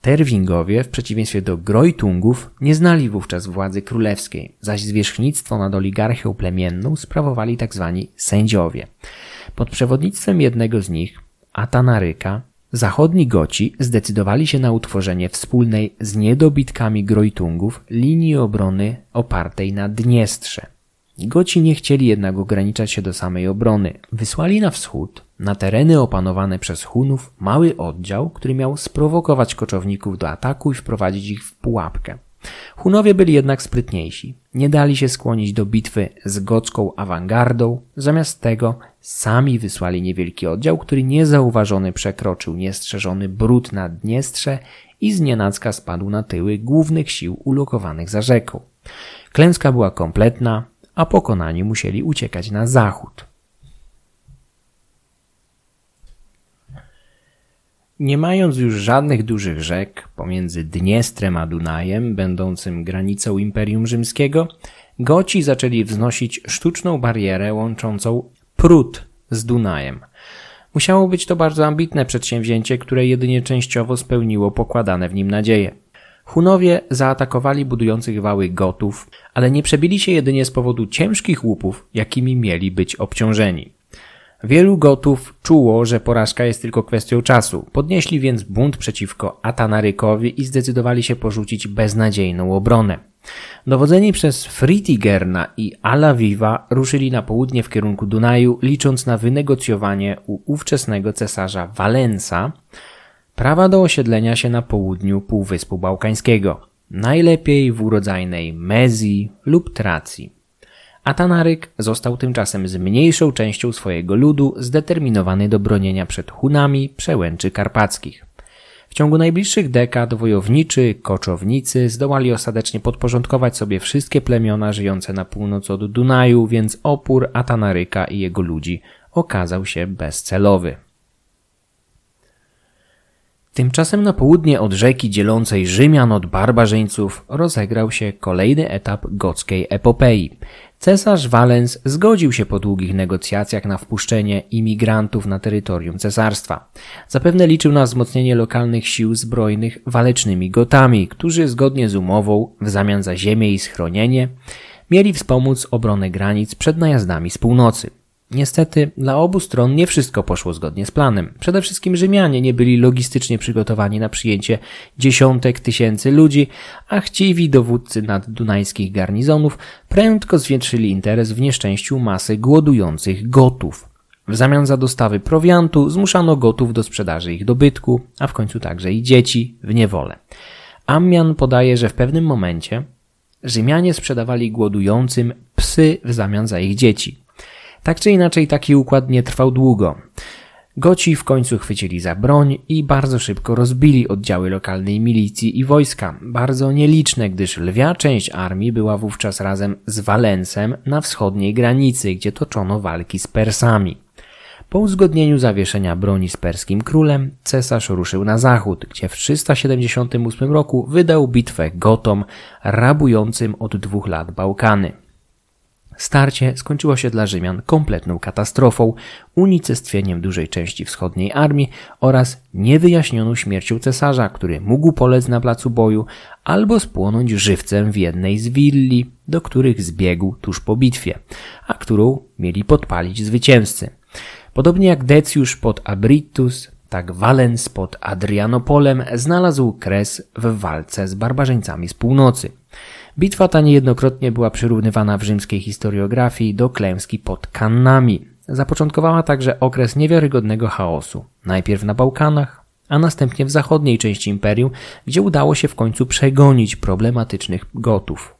Terwingowie, w przeciwieństwie do Grojtungów, nie znali wówczas władzy królewskiej, zaś zwierzchnictwo nad oligarchią plemienną sprawowali tzw. Tak sędziowie. Pod przewodnictwem jednego z nich, Atanaryka, Zachodni Goci zdecydowali się na utworzenie wspólnej z niedobitkami Grojtungów linii obrony opartej na Dniestrze. Goci nie chcieli jednak ograniczać się do samej obrony. Wysłali na wschód, na tereny opanowane przez Hunów, mały oddział, który miał sprowokować koczowników do ataku i wprowadzić ich w pułapkę. Hunowie byli jednak sprytniejsi. Nie dali się skłonić do bitwy z gocką awangardą, zamiast tego sami wysłali niewielki oddział, który niezauważony przekroczył niestrzeżony brud na Dniestrze i znienacka spadł na tyły głównych sił ulokowanych za rzeką. Klęska była kompletna, a pokonani musieli uciekać na zachód. Nie mając już żadnych dużych rzek pomiędzy Dniestrem a Dunajem, będącym granicą Imperium Rzymskiego, Goci zaczęli wznosić sztuczną barierę łączącą Prut z Dunajem. Musiało być to bardzo ambitne przedsięwzięcie, które jedynie częściowo spełniło pokładane w nim nadzieje. Hunowie zaatakowali budujących wały Gotów, ale nie przebili się jedynie z powodu ciężkich łupów, jakimi mieli być obciążeni. Wielu Gotów czuło, że porażka jest tylko kwestią czasu. Podnieśli więc bunt przeciwko Atanarykowi i zdecydowali się porzucić beznadziejną obronę. Dowodzeni przez Fritigerna i Alawiva ruszyli na południe w kierunku Dunaju, licząc na wynegocjowanie u ówczesnego cesarza Walensa prawa do osiedlenia się na południu Półwyspu Bałkańskiego, najlepiej w urodzajnej Mezji lub Tracji. Atanaryk został tymczasem z mniejszą częścią swojego ludu zdeterminowany do bronienia przed Hunami przełęczy karpackich. W ciągu najbliższych dekad wojowniczy, koczownicy zdołali ostatecznie podporządkować sobie wszystkie plemiona żyjące na północ od Dunaju, więc opór Atanaryka i jego ludzi okazał się bezcelowy. Tymczasem na południe od rzeki dzielącej Rzymian od barbarzyńców rozegrał się kolejny etap gockiej epopei. Cesarz Walens zgodził się po długich negocjacjach na wpuszczenie imigrantów na terytorium cesarstwa. Zapewne liczył na wzmocnienie lokalnych sił zbrojnych walecznymi Gotami, którzy zgodnie z umową, w zamian za ziemię i schronienie, mieli wspomóc obronę granic przed najazdami z północy. Niestety, dla obu stron nie wszystko poszło zgodnie z planem. Przede wszystkim Rzymianie nie byli logistycznie przygotowani na przyjęcie dziesiątek tysięcy ludzi, a chciwi dowódcy naddunajskich garnizonów prędko zwiększyli interes w nieszczęściu masy głodujących gotów. W zamian za dostawy prowiantu zmuszano gotów do sprzedaży ich dobytku, a w końcu także i dzieci w niewolę. Ammian podaje, że w pewnym momencie Rzymianie sprzedawali głodującym psy w zamian za ich dzieci. Tak czy inaczej taki układ nie trwał długo. Goci w końcu chwycili za broń i bardzo szybko rozbili oddziały lokalnej milicji i wojska, bardzo nieliczne, gdyż lwia część armii była wówczas razem z Walencem na wschodniej granicy, gdzie toczono walki z Persami. Po uzgodnieniu zawieszenia broni z perskim królem, cesarz ruszył na zachód, gdzie w 378 roku wydał bitwę Gotom, rabującym od dwóch lat Bałkany. Starcie skończyło się dla Rzymian kompletną katastrofą, unicestwieniem dużej części wschodniej armii oraz niewyjaśnioną śmiercią cesarza, który mógł polec na placu boju albo spłonąć żywcem w jednej z willi, do których zbiegł tuż po bitwie, a którą mieli podpalić zwycięzcy. Podobnie jak Decjusz pod Abritus, tak Valens pod Adrianopolem znalazł kres w walce z barbarzyńcami z północy. Bitwa ta niejednokrotnie była przyrównywana w rzymskiej historiografii do klęski pod Kannami. Zapoczątkowała także okres niewiarygodnego chaosu. Najpierw na Bałkanach, a następnie w zachodniej części imperium, gdzie udało się w końcu przegonić problematycznych Gotów.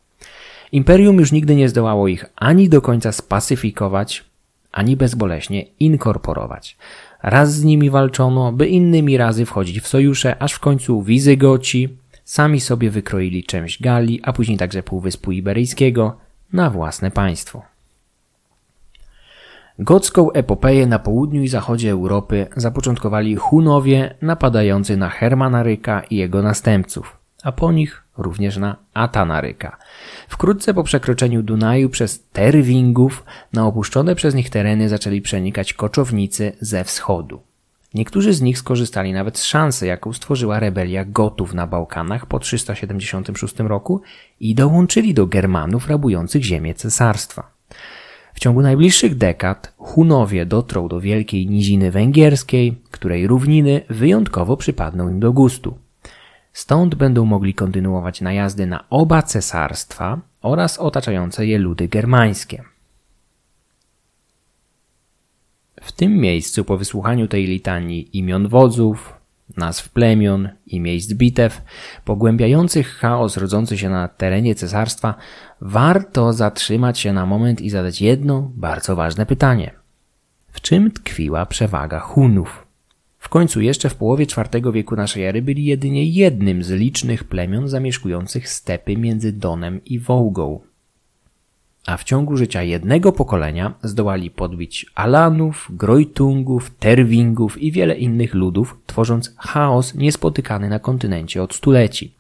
Imperium już nigdy nie zdołało ich ani do końca spacyfikować, ani bezboleśnie inkorporować. Raz z nimi walczono, by innymi razy wchodzić w sojusze, aż w końcu Wizygoci sami sobie wykroili część Galii, a później także Półwyspu Iberyjskiego na własne państwo. Gocką epopeję na południu i zachodzie Europy zapoczątkowali Hunowie napadający na Hermanaryka i jego następców, a po nich również na Atanaryka. Wkrótce po przekroczeniu Dunaju przez Terwingów na opuszczone przez nich tereny zaczęli przenikać koczownicy ze wschodu. Niektórzy z nich skorzystali nawet z szansy, jaką stworzyła rebelia Gotów na Bałkanach po 376 roku i dołączyli do Germanów rabujących ziemię cesarstwa. W ciągu najbliższych dekad Hunowie dotrą do wielkiej niziny węgierskiej, której równiny wyjątkowo przypadną im do gustu. Stąd będą mogli kontynuować najazdy na oba cesarstwa oraz otaczające je ludy germańskie. W tym miejscu, po wysłuchaniu tej litanii imion wodzów, nazw plemion i miejsc bitew, pogłębiających chaos rodzący się na terenie cesarstwa, warto zatrzymać się na moment i zadać jedno bardzo ważne pytanie. W czym tkwiła przewaga Hunów? W końcu jeszcze w połowie IV wieku naszej ery byli jedynie jednym z licznych plemion zamieszkujących stepy między Donem i Wołgą. A w ciągu życia jednego pokolenia zdołali podbić Alanów, Grojtungów, Terwingów i wiele innych ludów, tworząc chaos niespotykany na kontynencie od stuleci.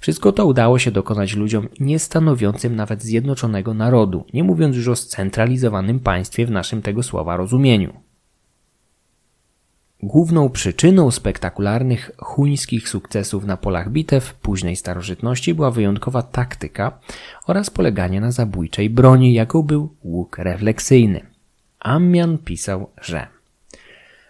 Wszystko to udało się dokonać ludziom niestanowiącym nawet zjednoczonego narodu, nie mówiąc już o scentralizowanym państwie w naszym tego słowa rozumieniu. Główną przyczyną spektakularnych chuńskich sukcesów na polach bitew późnej starożytności była wyjątkowa taktyka oraz poleganie na zabójczej broni, jaką był łuk refleksyjny. Ammian pisał, że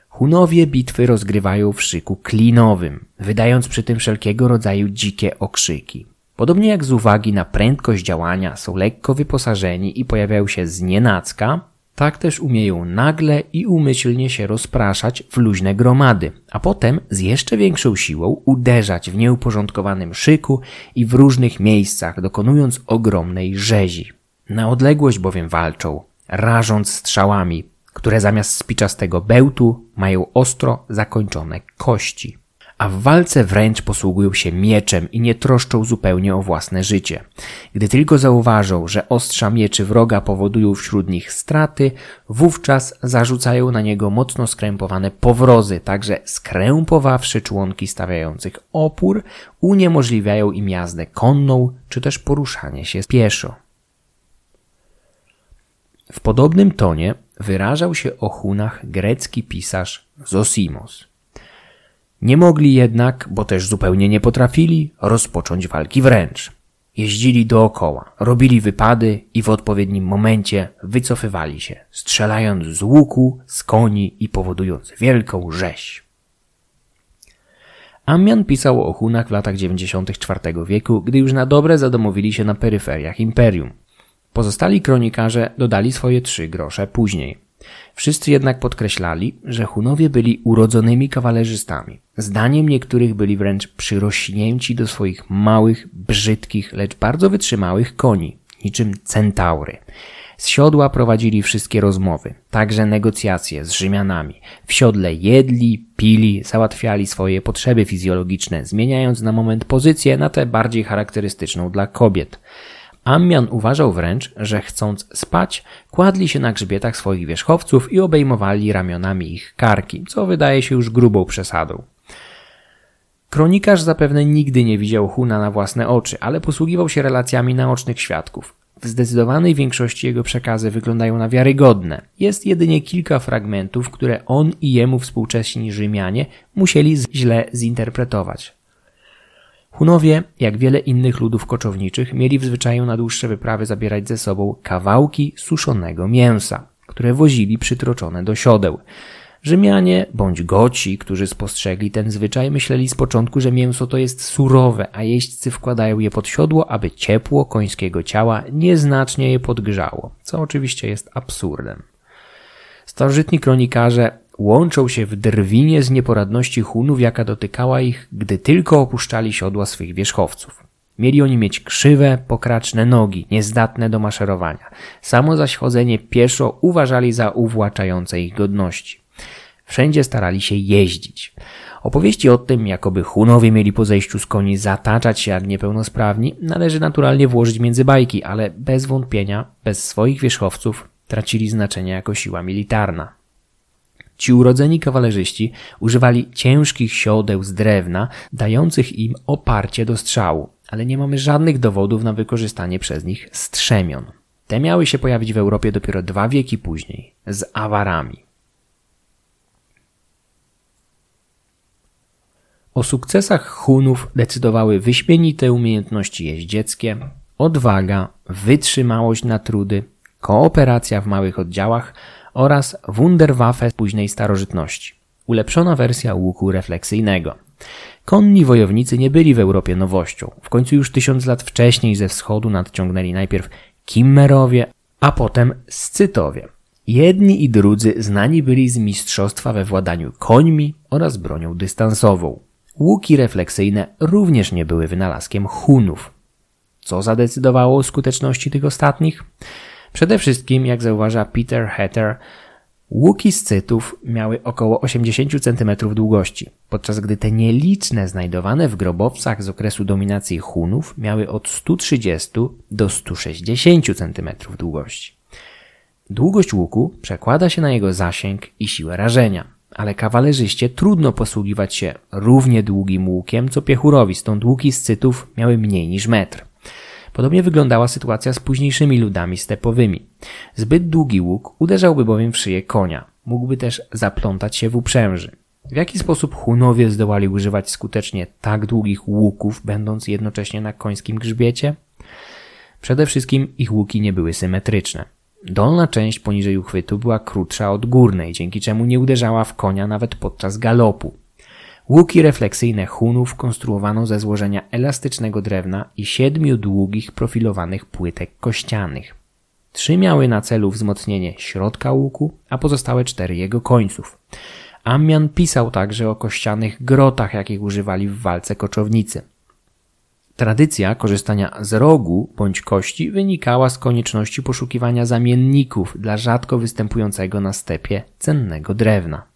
Hunowie bitwy rozgrywają w szyku klinowym, wydając przy tym wszelkiego rodzaju dzikie okrzyki. Podobnie jak z uwagi na prędkość działania są lekko wyposażeni i pojawiają się znienacka, tak też umieją nagle i umyślnie się rozpraszać w luźne gromady, a potem z jeszcze większą siłą uderzać w nieuporządkowanym szyku i w różnych miejscach, dokonując ogromnej rzezi. Na odległość bowiem walczą, rażąc strzałami, które zamiast spiczastego bełtu mają ostro zakończone kości a w walce wręcz posługują się mieczem i nie troszczą zupełnie o własne życie. Gdy tylko zauważą, że ostrza mieczy wroga powodują wśród nich straty, wówczas zarzucają na niego mocno skrępowane powrozy, także skrępowawszy członki stawiających opór, uniemożliwiają im jazdę konną, czy też poruszanie się pieszo. W podobnym tonie wyrażał się o Hunach grecki pisarz Zosimos. Nie mogli jednak, bo też zupełnie nie potrafili, rozpocząć walki wręcz. Jeździli dookoła, robili wypady i w odpowiednim momencie wycofywali się, strzelając z łuku, z koni i powodując wielką rzeź. Ammian pisał o Hunach w latach 94 wieku, gdy już na dobre zadomowili się na peryferiach imperium. Pozostali kronikarze dodali swoje trzy grosze później. Wszyscy jednak podkreślali, że Hunowie byli urodzonymi kawalerzystami. Zdaniem niektórych byli wręcz przyrośnięci do swoich małych, brzydkich, lecz bardzo wytrzymałych koni, niczym centaury. Z siodła prowadzili wszystkie rozmowy, także negocjacje z Rzymianami. W siodle jedli, pili, załatwiali swoje potrzeby fizjologiczne, zmieniając na moment pozycję na tę bardziej charakterystyczną dla kobiet. Ammian uważał wręcz, że chcąc spać, kładli się na grzbietach swoich wierzchowców i obejmowali ramionami ich karki, co wydaje się już grubą przesadą. Kronikarz zapewne nigdy nie widział Huna na własne oczy, ale posługiwał się relacjami naocznych świadków. W zdecydowanej większości jego przekazy wyglądają na wiarygodne. Jest jedynie kilka fragmentów, które on i jemu współcześni Rzymianie musieli źle zinterpretować. Hunowie, jak wiele innych ludów koczowniczych, mieli w zwyczaju na dłuższe wyprawy zabierać ze sobą kawałki suszonego mięsa, które wozili przytroczone do siodeł. Rzymianie bądź Goci, którzy spostrzegli ten zwyczaj, myśleli z początku, że mięso to jest surowe, a jeźdźcy wkładają je pod siodło, aby ciepło końskiego ciała nieznacznie je podgrzało, co oczywiście jest absurdem. Starożytni kronikarze łączą się w drwinie z nieporadności Hunów, jaka dotykała ich, gdy tylko opuszczali siodła swych wierzchowców. Mieli oni mieć krzywe, pokraczne nogi, niezdatne do maszerowania. Samo zaś chodzenie pieszo uważali za uwłaczające ich godności. Wszędzie starali się jeździć. Opowieści o tym, jakoby Hunowie mieli po zejściu z koni zataczać się jak niepełnosprawni, należy naturalnie włożyć między bajki, ale bez wątpienia, bez swoich wierzchowców tracili znaczenie jako siła militarna. Ci urodzeni kawalerzyści używali ciężkich siodeł z drewna, dających im oparcie do strzału, ale nie mamy żadnych dowodów na wykorzystanie przez nich strzemion. Te miały się pojawić w Europie dopiero dwa wieki później, z awarami. O sukcesach Hunów decydowały wyśmienite umiejętności jeździeckie, odwaga, wytrzymałość na trudy, kooperacja w małych oddziałach oraz Wunderwaffe późnej starożytności, ulepszona wersja łuku refleksyjnego. Konni wojownicy nie byli w Europie nowością. W końcu już tysiąc lat wcześniej ze wschodu nadciągnęli najpierw Kimmerowie, a potem Scytowie. Jedni i drudzy znani byli z mistrzostwa we władaniu końmi oraz bronią dystansową. Łuki refleksyjne również nie były wynalazkiem Hunów. Co zadecydowało o skuteczności tych ostatnich? Przede wszystkim, jak zauważa Peter Hatter, łuki scytów miały około 80 cm długości, podczas gdy te nieliczne znajdowane w grobowcach z okresu dominacji Hunów miały od 130 do 160 cm długości. Długość łuku przekłada się na jego zasięg i siłę rażenia, ale kawalerzyście trudno posługiwać się równie długim łukiem co piechurowi, stąd łuki scytów miały mniej niż metr. Podobnie wyglądała sytuacja z późniejszymi ludami stepowymi. Zbyt długi łuk uderzałby bowiem w szyję konia. Mógłby też zaplątać się w uprzęży. W jaki sposób Hunowie zdołali używać skutecznie tak długich łuków, będąc jednocześnie na końskim grzbiecie? Przede wszystkim ich łuki nie były symetryczne. Dolna część poniżej uchwytu była krótsza od górnej, dzięki czemu nie uderzała w konia nawet podczas galopu. Łuki refleksyjne Hunów konstruowano ze złożenia elastycznego drewna i siedmiu długich profilowanych płytek kościanych. Trzy miały na celu wzmocnienie środka łuku, a pozostałe cztery jego końców. Ammian pisał także o kościanych grotach, jakich używali w walce koczownicy. Tradycja korzystania z rogu bądź kości wynikała z konieczności poszukiwania zamienników dla rzadko występującego na stepie cennego drewna.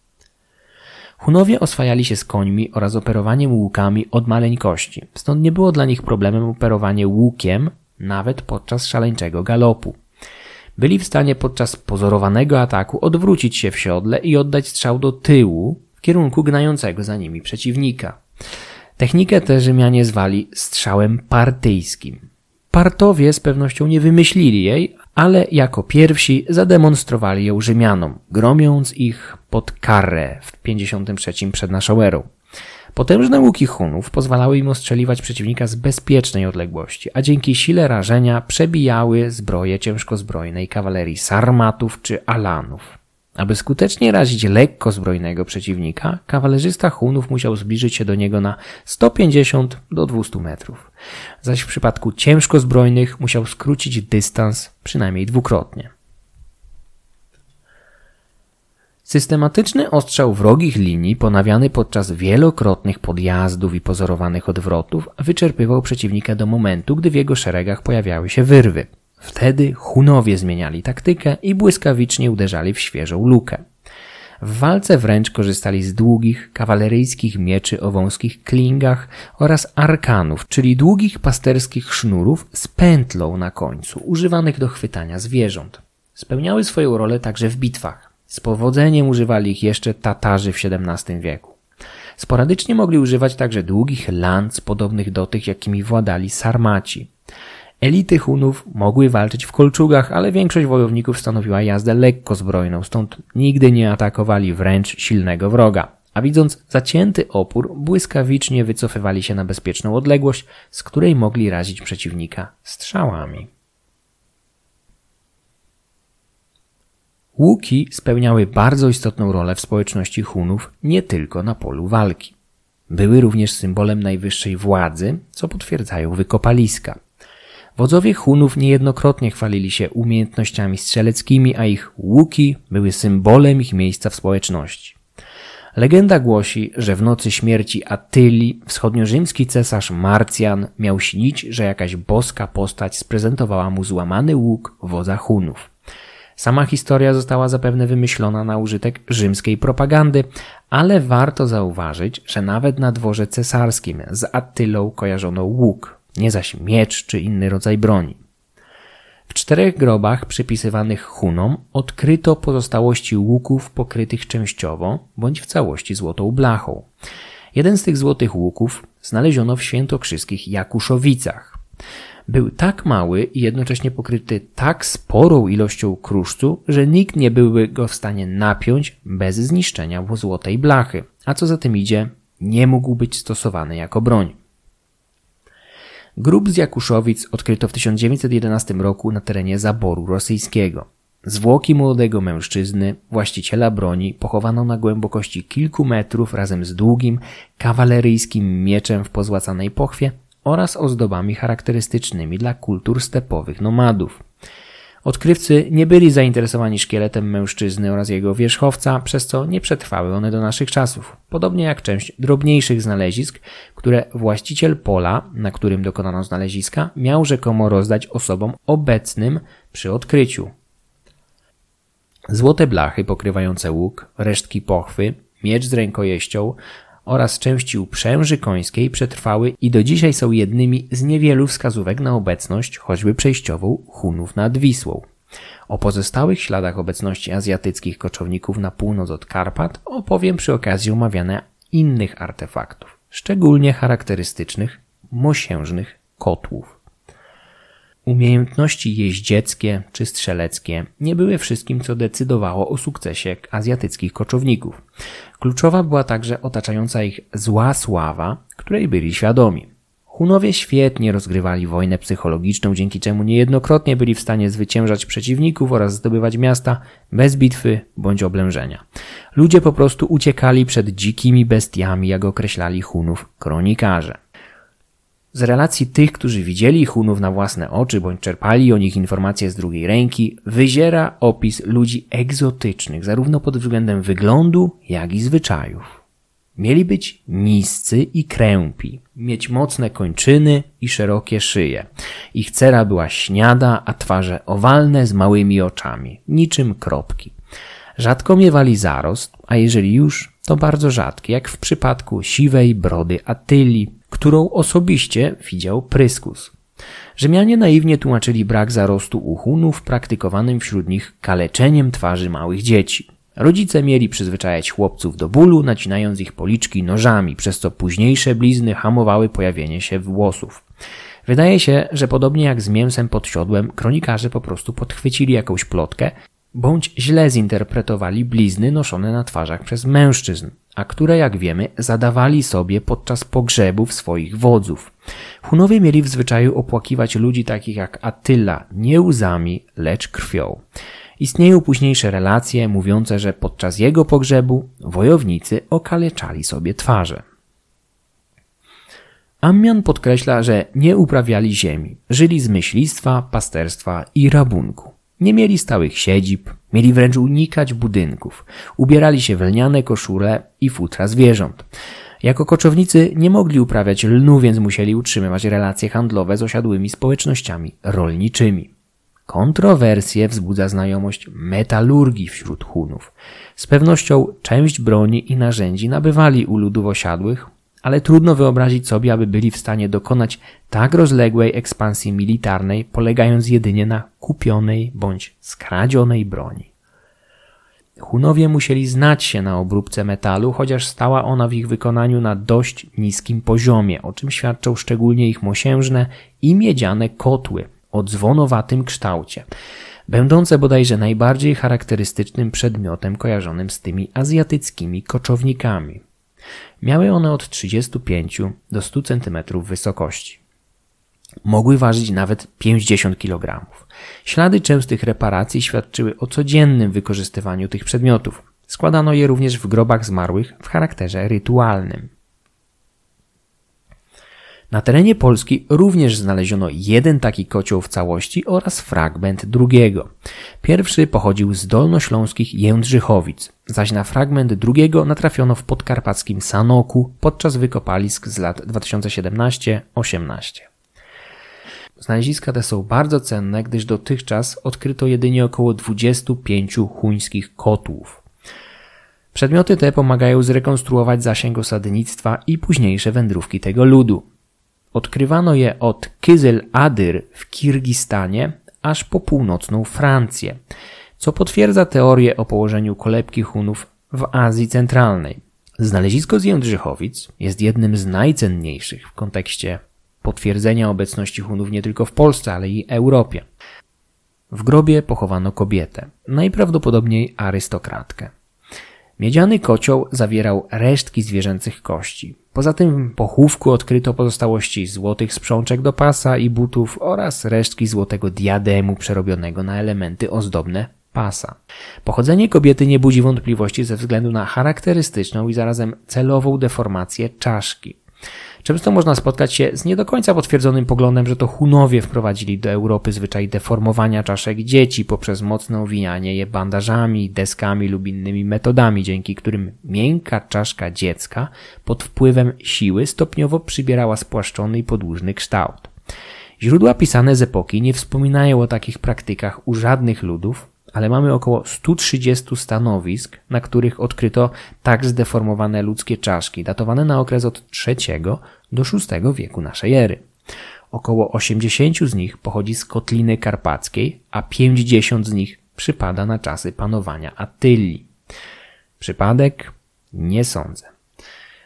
Hunowie oswajali się z końmi oraz operowaniem łukami od maleńkości, stąd nie było dla nich problemem operowanie łukiem nawet podczas szaleńczego galopu. Byli w stanie podczas pozorowanego ataku odwrócić się w siodle i oddać strzał do tyłu w kierunku gnającego za nimi przeciwnika. Technikę tę Rzymianie zwali strzałem partyjskim. Partowie z pewnością nie wymyślili jej, ale jako pierwsi zademonstrowali ją Rzymianom, gromiąc ich pod Karę w 53 przed naszą erą. Potężne łuki Hunów pozwalały im ostrzeliwać przeciwnika z bezpiecznej odległości, a dzięki sile rażenia przebijały zbroje ciężkozbrojnej kawalerii sarmatów czy alanów. Aby skutecznie razić lekko zbrojnego przeciwnika, kawalerzysta Hunów musiał zbliżyć się do niego na 150 do 200 metrów, zaś w przypadku ciężko zbrojnych musiał skrócić dystans przynajmniej dwukrotnie. Systematyczny ostrzał wrogich linii, ponawiany podczas wielokrotnych podjazdów i pozorowanych odwrotów, wyczerpywał przeciwnika do momentu, gdy w jego szeregach pojawiały się wyrwy. Wtedy Hunowie zmieniali taktykę i błyskawicznie uderzali w świeżą lukę. W walce wręcz korzystali z długich, kawaleryjskich mieczy o wąskich klingach oraz arkanów, czyli długich pasterskich sznurów z pętlą na końcu, używanych do chwytania zwierząt. Spełniały swoją rolę także w bitwach. Z powodzeniem używali ich jeszcze Tatarzy w XVII wieku. Sporadycznie mogli używać także długich lanc podobnych do tych, jakimi władali Sarmaci. Elity Hunów mogły walczyć w kolczugach, ale większość wojowników stanowiła jazdę lekko zbrojną, stąd nigdy nie atakowali wręcz silnego wroga. A widząc zacięty opór, błyskawicznie wycofywali się na bezpieczną odległość, z której mogli razić przeciwnika strzałami. Łuki spełniały bardzo istotną rolę w społeczności Hunów nie tylko na polu walki. Były również symbolem najwyższej władzy, co potwierdzają wykopaliska. Wodzowie Hunów niejednokrotnie chwalili się umiejętnościami strzeleckimi, a ich łuki były symbolem ich miejsca w społeczności. Legenda głosi, że w nocy śmierci Attyli wschodniorzymski cesarz Marcjan miał śnić, że jakaś boska postać sprezentowała mu złamany łuk wodza Hunów. Sama historia została zapewne wymyślona na użytek rzymskiej propagandy, ale warto zauważyć, że nawet na dworze cesarskim z Attylą kojarzono łuk, nie zaś miecz czy inny rodzaj broni. W czterech grobach przypisywanych Hunom odkryto pozostałości łuków pokrytych częściowo bądź w całości złotą blachą. Jeden z tych złotych łuków znaleziono w świętokrzyskich Jakuszowicach. Był tak mały i jednocześnie pokryty tak sporą ilością kruszcu, że nikt nie byłby go w stanie napiąć bez zniszczenia złotej blachy, a co za tym idzie, nie mógł być stosowany jako broń. Grób z Jakuszowic odkryto w 1911 roku na terenie zaboru rosyjskiego. Zwłoki młodego mężczyzny, właściciela broni, pochowano na głębokości kilku metrów razem z długim, kawaleryjskim mieczem w pozłacanej pochwie oraz ozdobami charakterystycznymi dla kultur stepowych nomadów. Odkrywcy nie byli zainteresowani szkieletem mężczyzny oraz jego wierzchowca, przez co nie przetrwały one do naszych czasów, podobnie jak część drobniejszych znalezisk, które właściciel pola, na którym dokonano znaleziska, miał rzekomo rozdać osobom obecnym przy odkryciu. Złote blachy pokrywające łuk, resztki pochwy, miecz z rękojeścią oraz części uprzęży końskiej przetrwały i do dzisiaj są jednymi z niewielu wskazówek na obecność, choćby przejściową, Hunów nad Wisłą. O pozostałych śladach obecności azjatyckich koczowników na północ od Karpat opowiem przy okazji omawiania innych artefaktów, szczególnie charakterystycznych mosiężnych kotłów. Umiejętności jeździeckie czy strzeleckie nie były wszystkim, co decydowało o sukcesie azjatyckich koczowników. Kluczowa była także otaczająca ich zła sława, której byli świadomi. Hunowie świetnie rozgrywali wojnę psychologiczną, dzięki czemu niejednokrotnie byli w stanie zwyciężać przeciwników oraz zdobywać miasta bez bitwy bądź oblężenia. Ludzie po prostu uciekali przed dzikimi bestiami, jak określali Hunów kronikarze. Z relacji tych, którzy widzieli Hunów na własne oczy bądź czerpali o nich informacje z drugiej ręki, wyziera opis ludzi egzotycznych, zarówno pod względem wyglądu, jak i zwyczajów. Mieli być niscy i krępi, mieć mocne kończyny i szerokie szyje. Ich cera była śniada, a twarze owalne z małymi oczami, niczym kropki. Rzadko miewali zarost, a jeżeli już, to bardzo rzadki, jak w przypadku siwej brody Atyli, którą osobiście widział Pryskus. Rzymianie naiwnie tłumaczyli brak zarostu u Hunów praktykowanym wśród nich kaleczeniem twarzy małych dzieci. Rodzice mieli przyzwyczajać chłopców do bólu, nacinając ich policzki nożami, przez co późniejsze blizny hamowały pojawienie się włosów. Wydaje się, że podobnie jak z mięsem pod siodłem, kronikarze po prostu podchwycili jakąś plotkę, bądź źle zinterpretowali blizny noszone na twarzach przez mężczyzn, a które, jak wiemy, zadawali sobie podczas pogrzebów swoich wodzów. Hunowie mieli w zwyczaju opłakiwać ludzi takich jak Attila nie łzami, lecz krwią. Istnieją późniejsze relacje mówiące, że podczas jego pogrzebu wojownicy okaleczali sobie twarze. Ammian podkreśla, że nie uprawiali ziemi, żyli z myślistwa, pasterstwa i rabunku. Nie mieli stałych siedzib, mieli wręcz unikać budynków, ubierali się w lniane koszule i futra zwierząt. Jako koczownicy nie mogli uprawiać lnu, więc musieli utrzymywać relacje handlowe z osiadłymi społecznościami rolniczymi. Kontrowersje wzbudza znajomość metalurgii wśród Hunów. Z pewnością część broni i narzędzi nabywali u ludów osiadłych, ale trudno wyobrazić sobie, aby byli w stanie dokonać tak rozległej ekspansji militarnej, polegając jedynie na kupionej bądź skradzionej broni. Hunowie musieli znać się na obróbce metalu, chociaż stała ona w ich wykonaniu na dość niskim poziomie, o czym świadczą szczególnie ich mosiężne i miedziane kotły o dzwonowatym kształcie, będące bodajże najbardziej charakterystycznym przedmiotem kojarzonym z tymi azjatyckimi koczownikami. Miały one od 35 do 100 cm wysokości. Mogły ważyć nawet 50 kg. Ślady częstych reparacji świadczyły o codziennym wykorzystywaniu tych przedmiotów. Składano je również w grobach zmarłych w charakterze rytualnym. Na terenie Polski również znaleziono jeden taki kocioł w całości oraz fragment drugiego. Pierwszy pochodził z dolnośląskich Jędrzychowic, zaś na fragment drugiego natrafiono w podkarpackim Sanoku podczas wykopalisk z lat 2017-18. Znaleziska te są bardzo cenne, gdyż dotychczas odkryto jedynie około 25 chuńskich kotłów. Przedmioty te pomagają zrekonstruować zasięg osadnictwa i późniejsze wędrówki tego ludu. Odkrywano je od Kyzyl Adyr w Kirgistanie aż po północną Francję, co potwierdza teorię o położeniu kolebki Hunów w Azji Centralnej. Znalezisko z Jędrzychowic jest jednym z najcenniejszych w kontekście potwierdzenia obecności Hunów nie tylko w Polsce, ale i Europie. W grobie pochowano kobietę, najprawdopodobniej arystokratkę. Miedziany kocioł zawierał resztki zwierzęcych kości. Poza tym w pochówku odkryto pozostałości złotych sprzączek do pasa i butów oraz resztki złotego diademu przerobionego na elementy ozdobne pasa. Pochodzenie kobiety nie budzi wątpliwości ze względu na charakterystyczną i zarazem celową deformację czaszki. Często można spotkać się z nie do końca potwierdzonym poglądem, że to Hunowie wprowadzili do Europy zwyczaj deformowania czaszek dzieci poprzez mocne owijanie je bandażami, deskami lub innymi metodami, dzięki którym miękka czaszka dziecka pod wpływem siły stopniowo przybierała spłaszczony i podłużny kształt. Źródła pisane z epoki nie wspominają o takich praktykach u żadnych ludów, ale mamy około 130 stanowisk, na których odkryto tak zdeformowane ludzkie czaszki, datowane na okres od III do VI wieku naszej ery. Około 80 z nich pochodzi z Kotliny Karpackiej, a 50 z nich przypada na czasy panowania Attylii. Przypadek? Nie sądzę.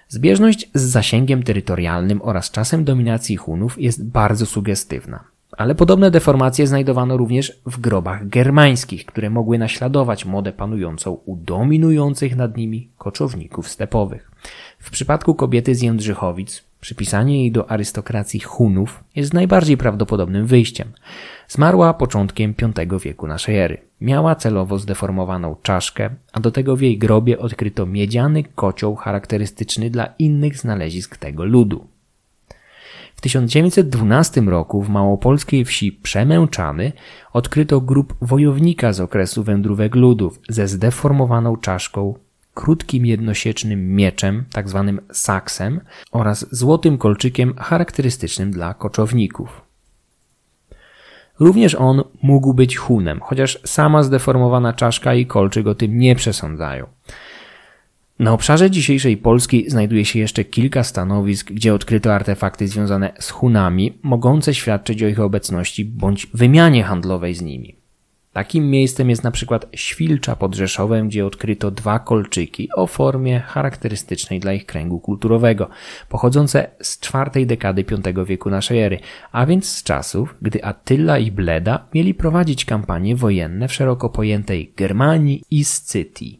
Zbieżność z zasięgiem terytorialnym oraz czasem dominacji Hunów jest bardzo sugestywna. Ale podobne deformacje znajdowano również w grobach germańskich, które mogły naśladować modę panującą u dominujących nad nimi koczowników stepowych. W przypadku kobiety z Jędrzychowic przypisanie jej do arystokracji Hunów jest najbardziej prawdopodobnym wyjściem. Zmarła początkiem V wieku naszej ery. Miała celowo zdeformowaną czaszkę, a do tego w jej grobie odkryto miedziany kocioł charakterystyczny dla innych znalezisk tego ludu. W 1912 roku w małopolskiej wsi Przemęczany odkryto grób wojownika z okresu wędrówek ludów ze zdeformowaną czaszką, krótkim jednosiecznym mieczem, tzw. Tak saksem oraz złotym kolczykiem charakterystycznym dla koczowników. Również on mógł być hunem, chociaż sama zdeformowana czaszka i kolczyk o tym nie przesądzają. Na obszarze dzisiejszej Polski znajduje się jeszcze kilka stanowisk, gdzie odkryto artefakty związane z Hunami, mogące świadczyć o ich obecności bądź wymianie handlowej z nimi. Takim miejscem jest na przykład Świlcza pod Rzeszowem, gdzie odkryto dwa kolczyki o formie charakterystycznej dla ich kręgu kulturowego, pochodzące z czwartej dekady V wieku naszej ery, a więc z czasów, gdy Attila i Bleda mieli prowadzić kampanie wojenne w szeroko pojętej Germanii i Scytii.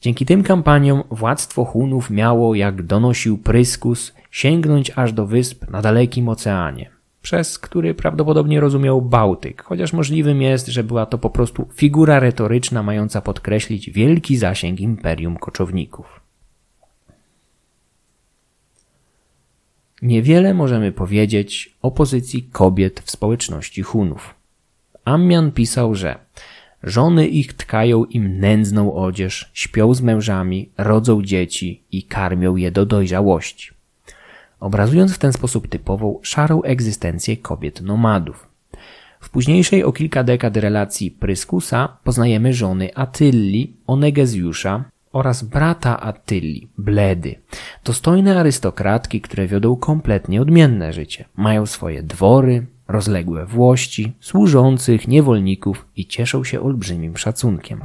Dzięki tym kampaniom władztwo Hunów miało, jak donosił Pryskus, sięgnąć aż do wysp na dalekim oceanie przez który prawdopodobnie rozumiał Bałtyk, chociaż możliwym jest, że była to po prostu figura retoryczna mająca podkreślić wielki zasięg imperium koczowników. Niewiele możemy powiedzieć o pozycji kobiet w społeczności Hunów. Ammian pisał, że żony ich tkają im nędzną odzież, śpią z mężami, rodzą dzieci i karmią je do dojrzałości obrazując w ten sposób typową, szarą egzystencję kobiet nomadów. W późniejszej o kilka dekad relacji Pryskusa poznajemy żony Atylli, Onegezjusza oraz brata Atylli, Bledy. Dostojne arystokratki, które wiodą kompletnie odmienne życie. Mają swoje dwory, rozległe włości, służących, niewolników i cieszą się olbrzymim szacunkiem.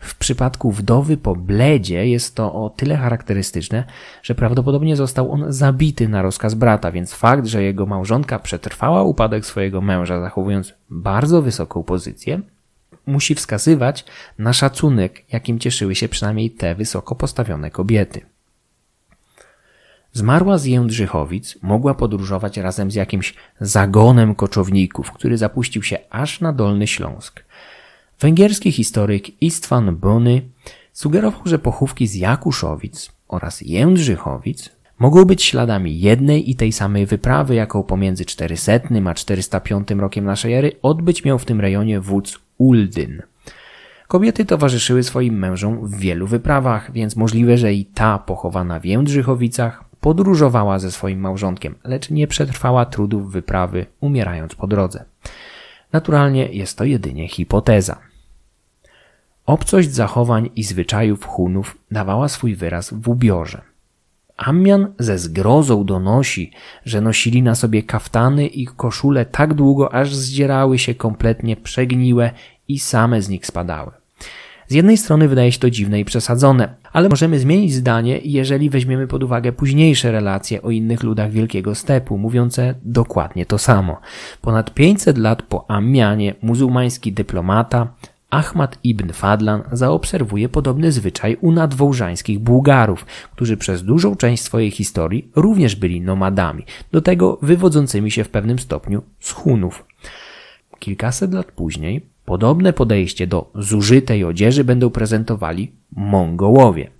W przypadku wdowy po bledzie jest to o tyle charakterystyczne, że prawdopodobnie został on zabity na rozkaz brata, więc fakt, że jego małżonka przetrwała upadek swojego męża, zachowując bardzo wysoką pozycję, musi wskazywać na szacunek, jakim cieszyły się przynajmniej te wysoko postawione kobiety. Zmarła z Jędrzychowic mogła podróżować razem z jakimś zagonem koczowników, który zapuścił się aż na Dolny Śląsk. Węgierski historyk Istvan Bony sugerował, że pochówki z Jakuszowic oraz Jędrzychowic mogą być śladami jednej i tej samej wyprawy, jaką pomiędzy 400 a 405 rokiem naszej ery odbyć miał w tym rejonie wódz Uldyn. Kobiety towarzyszyły swoim mężom w wielu wyprawach, więc możliwe, że i ta pochowana w Jędrzychowicach podróżowała ze swoim małżonkiem, lecz nie przetrwała trudów wyprawy, umierając po drodze. Naturalnie jest to jedynie hipoteza. Obcość zachowań i zwyczajów Hunów dawała swój wyraz w ubiorze. Ammian ze zgrozą donosi, że nosili na sobie kaftany i koszule tak długo, aż zdzierały się kompletnie przegniłe i same z nich spadały. Z jednej strony wydaje się to dziwne i przesadzone, ale możemy zmienić zdanie, jeżeli weźmiemy pod uwagę późniejsze relacje o innych ludach Wielkiego Stepu, mówiące dokładnie to samo. Ponad 500 lat po Ammianie muzułmański dyplomata Ahmad ibn Fadlan zaobserwuje podobny zwyczaj u nadwołżańskich Bułgarów, którzy przez dużą część swojej historii również byli nomadami, do tego wywodzącymi się w pewnym stopniu z Hunów. Kilkaset lat później podobne podejście do zużytej odzieży będą prezentowali Mongołowie.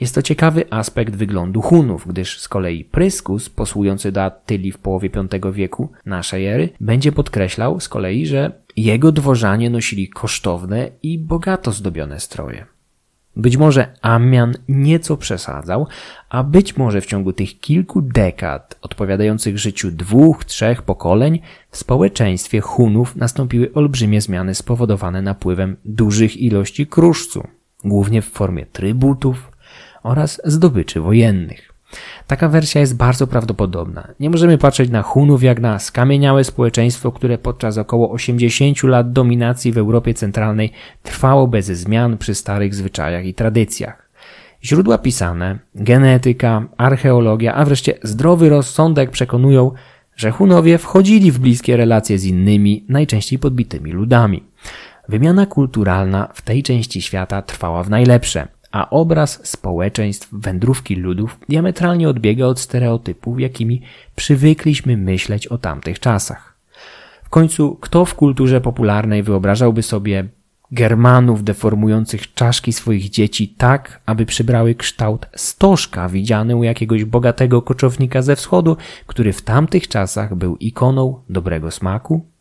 Jest to ciekawy aspekt wyglądu Hunów, gdyż z kolei Pryskus, posługujący do Attyli w połowie V wieku naszej ery, będzie podkreślał z kolei, że jego dworzanie nosili kosztowne i bogato zdobione stroje. Być może Ammian nieco przesadzał, a być może w ciągu tych kilku dekad odpowiadających życiu dwóch, trzech pokoleń w społeczeństwie Hunów nastąpiły olbrzymie zmiany spowodowane napływem dużych ilości kruszcu, głównie w formie trybutów oraz zdobyczy wojennych. Taka wersja jest bardzo prawdopodobna. Nie możemy patrzeć na Hunów jak na skamieniałe społeczeństwo, które podczas około 80 lat dominacji w Europie Centralnej trwało bez zmian przy starych zwyczajach i tradycjach. Źródła pisane, genetyka, archeologia, a wreszcie zdrowy rozsądek przekonują, że Hunowie wchodzili w bliskie relacje z innymi, najczęściej podbitymi ludami. Wymiana kulturalna w tej części świata trwała w najlepsze a obraz społeczeństw wędrówki ludów diametralnie odbiega od stereotypów, jakimi przywykliśmy myśleć o tamtych czasach. W końcu, kto w kulturze popularnej wyobrażałby sobie Germanów deformujących czaszki swoich dzieci tak, aby przybrały kształt stożka widziany u jakiegoś bogatego koczownika ze wschodu, który w tamtych czasach był ikoną dobrego smaku?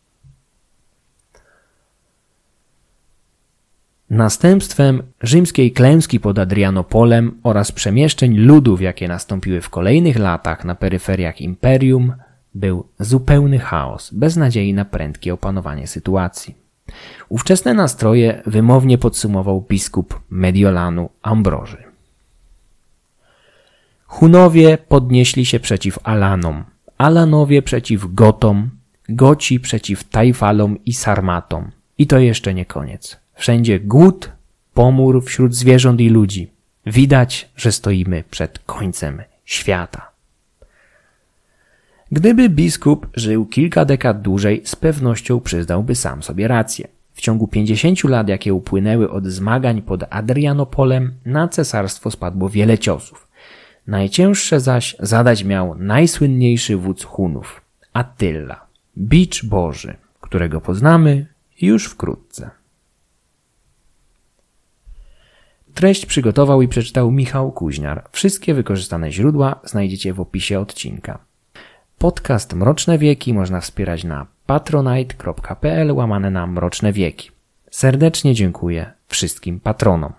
Następstwem rzymskiej klęski pod Adrianopolem oraz przemieszczeń ludów, jakie nastąpiły w kolejnych latach na peryferiach imperium, był zupełny chaos, bez nadziei na prędkie opanowanie sytuacji. Ówczesne nastroje wymownie podsumował biskup Mediolanu Ambroży. Hunowie podnieśli się przeciw Alanom, Alanowie przeciw Gotom, Goci przeciw Tajfalom i Sarmatom – I to jeszcze nie koniec. Wszędzie głód, pomór wśród zwierząt i ludzi. Widać, że stoimy przed końcem świata. Gdyby biskup żył kilka dekad dłużej, z pewnością przyznałby sam sobie rację. W ciągu 50 lat, jakie upłynęły od zmagań pod Adrianopolem, na cesarstwo spadło wiele ciosów. Najcięższe zaś zadać miał najsłynniejszy wódz Hunów, Attila, bicz Boży, którego poznamy już wkrótce. Treść przygotował i przeczytał Michał Kuźniar. Wszystkie wykorzystane źródła znajdziecie w opisie odcinka. Podcast Mroczne Wieki można wspierać na patronite.pl łamane na Mroczne Wieki. Serdecznie dziękuję wszystkim patronom.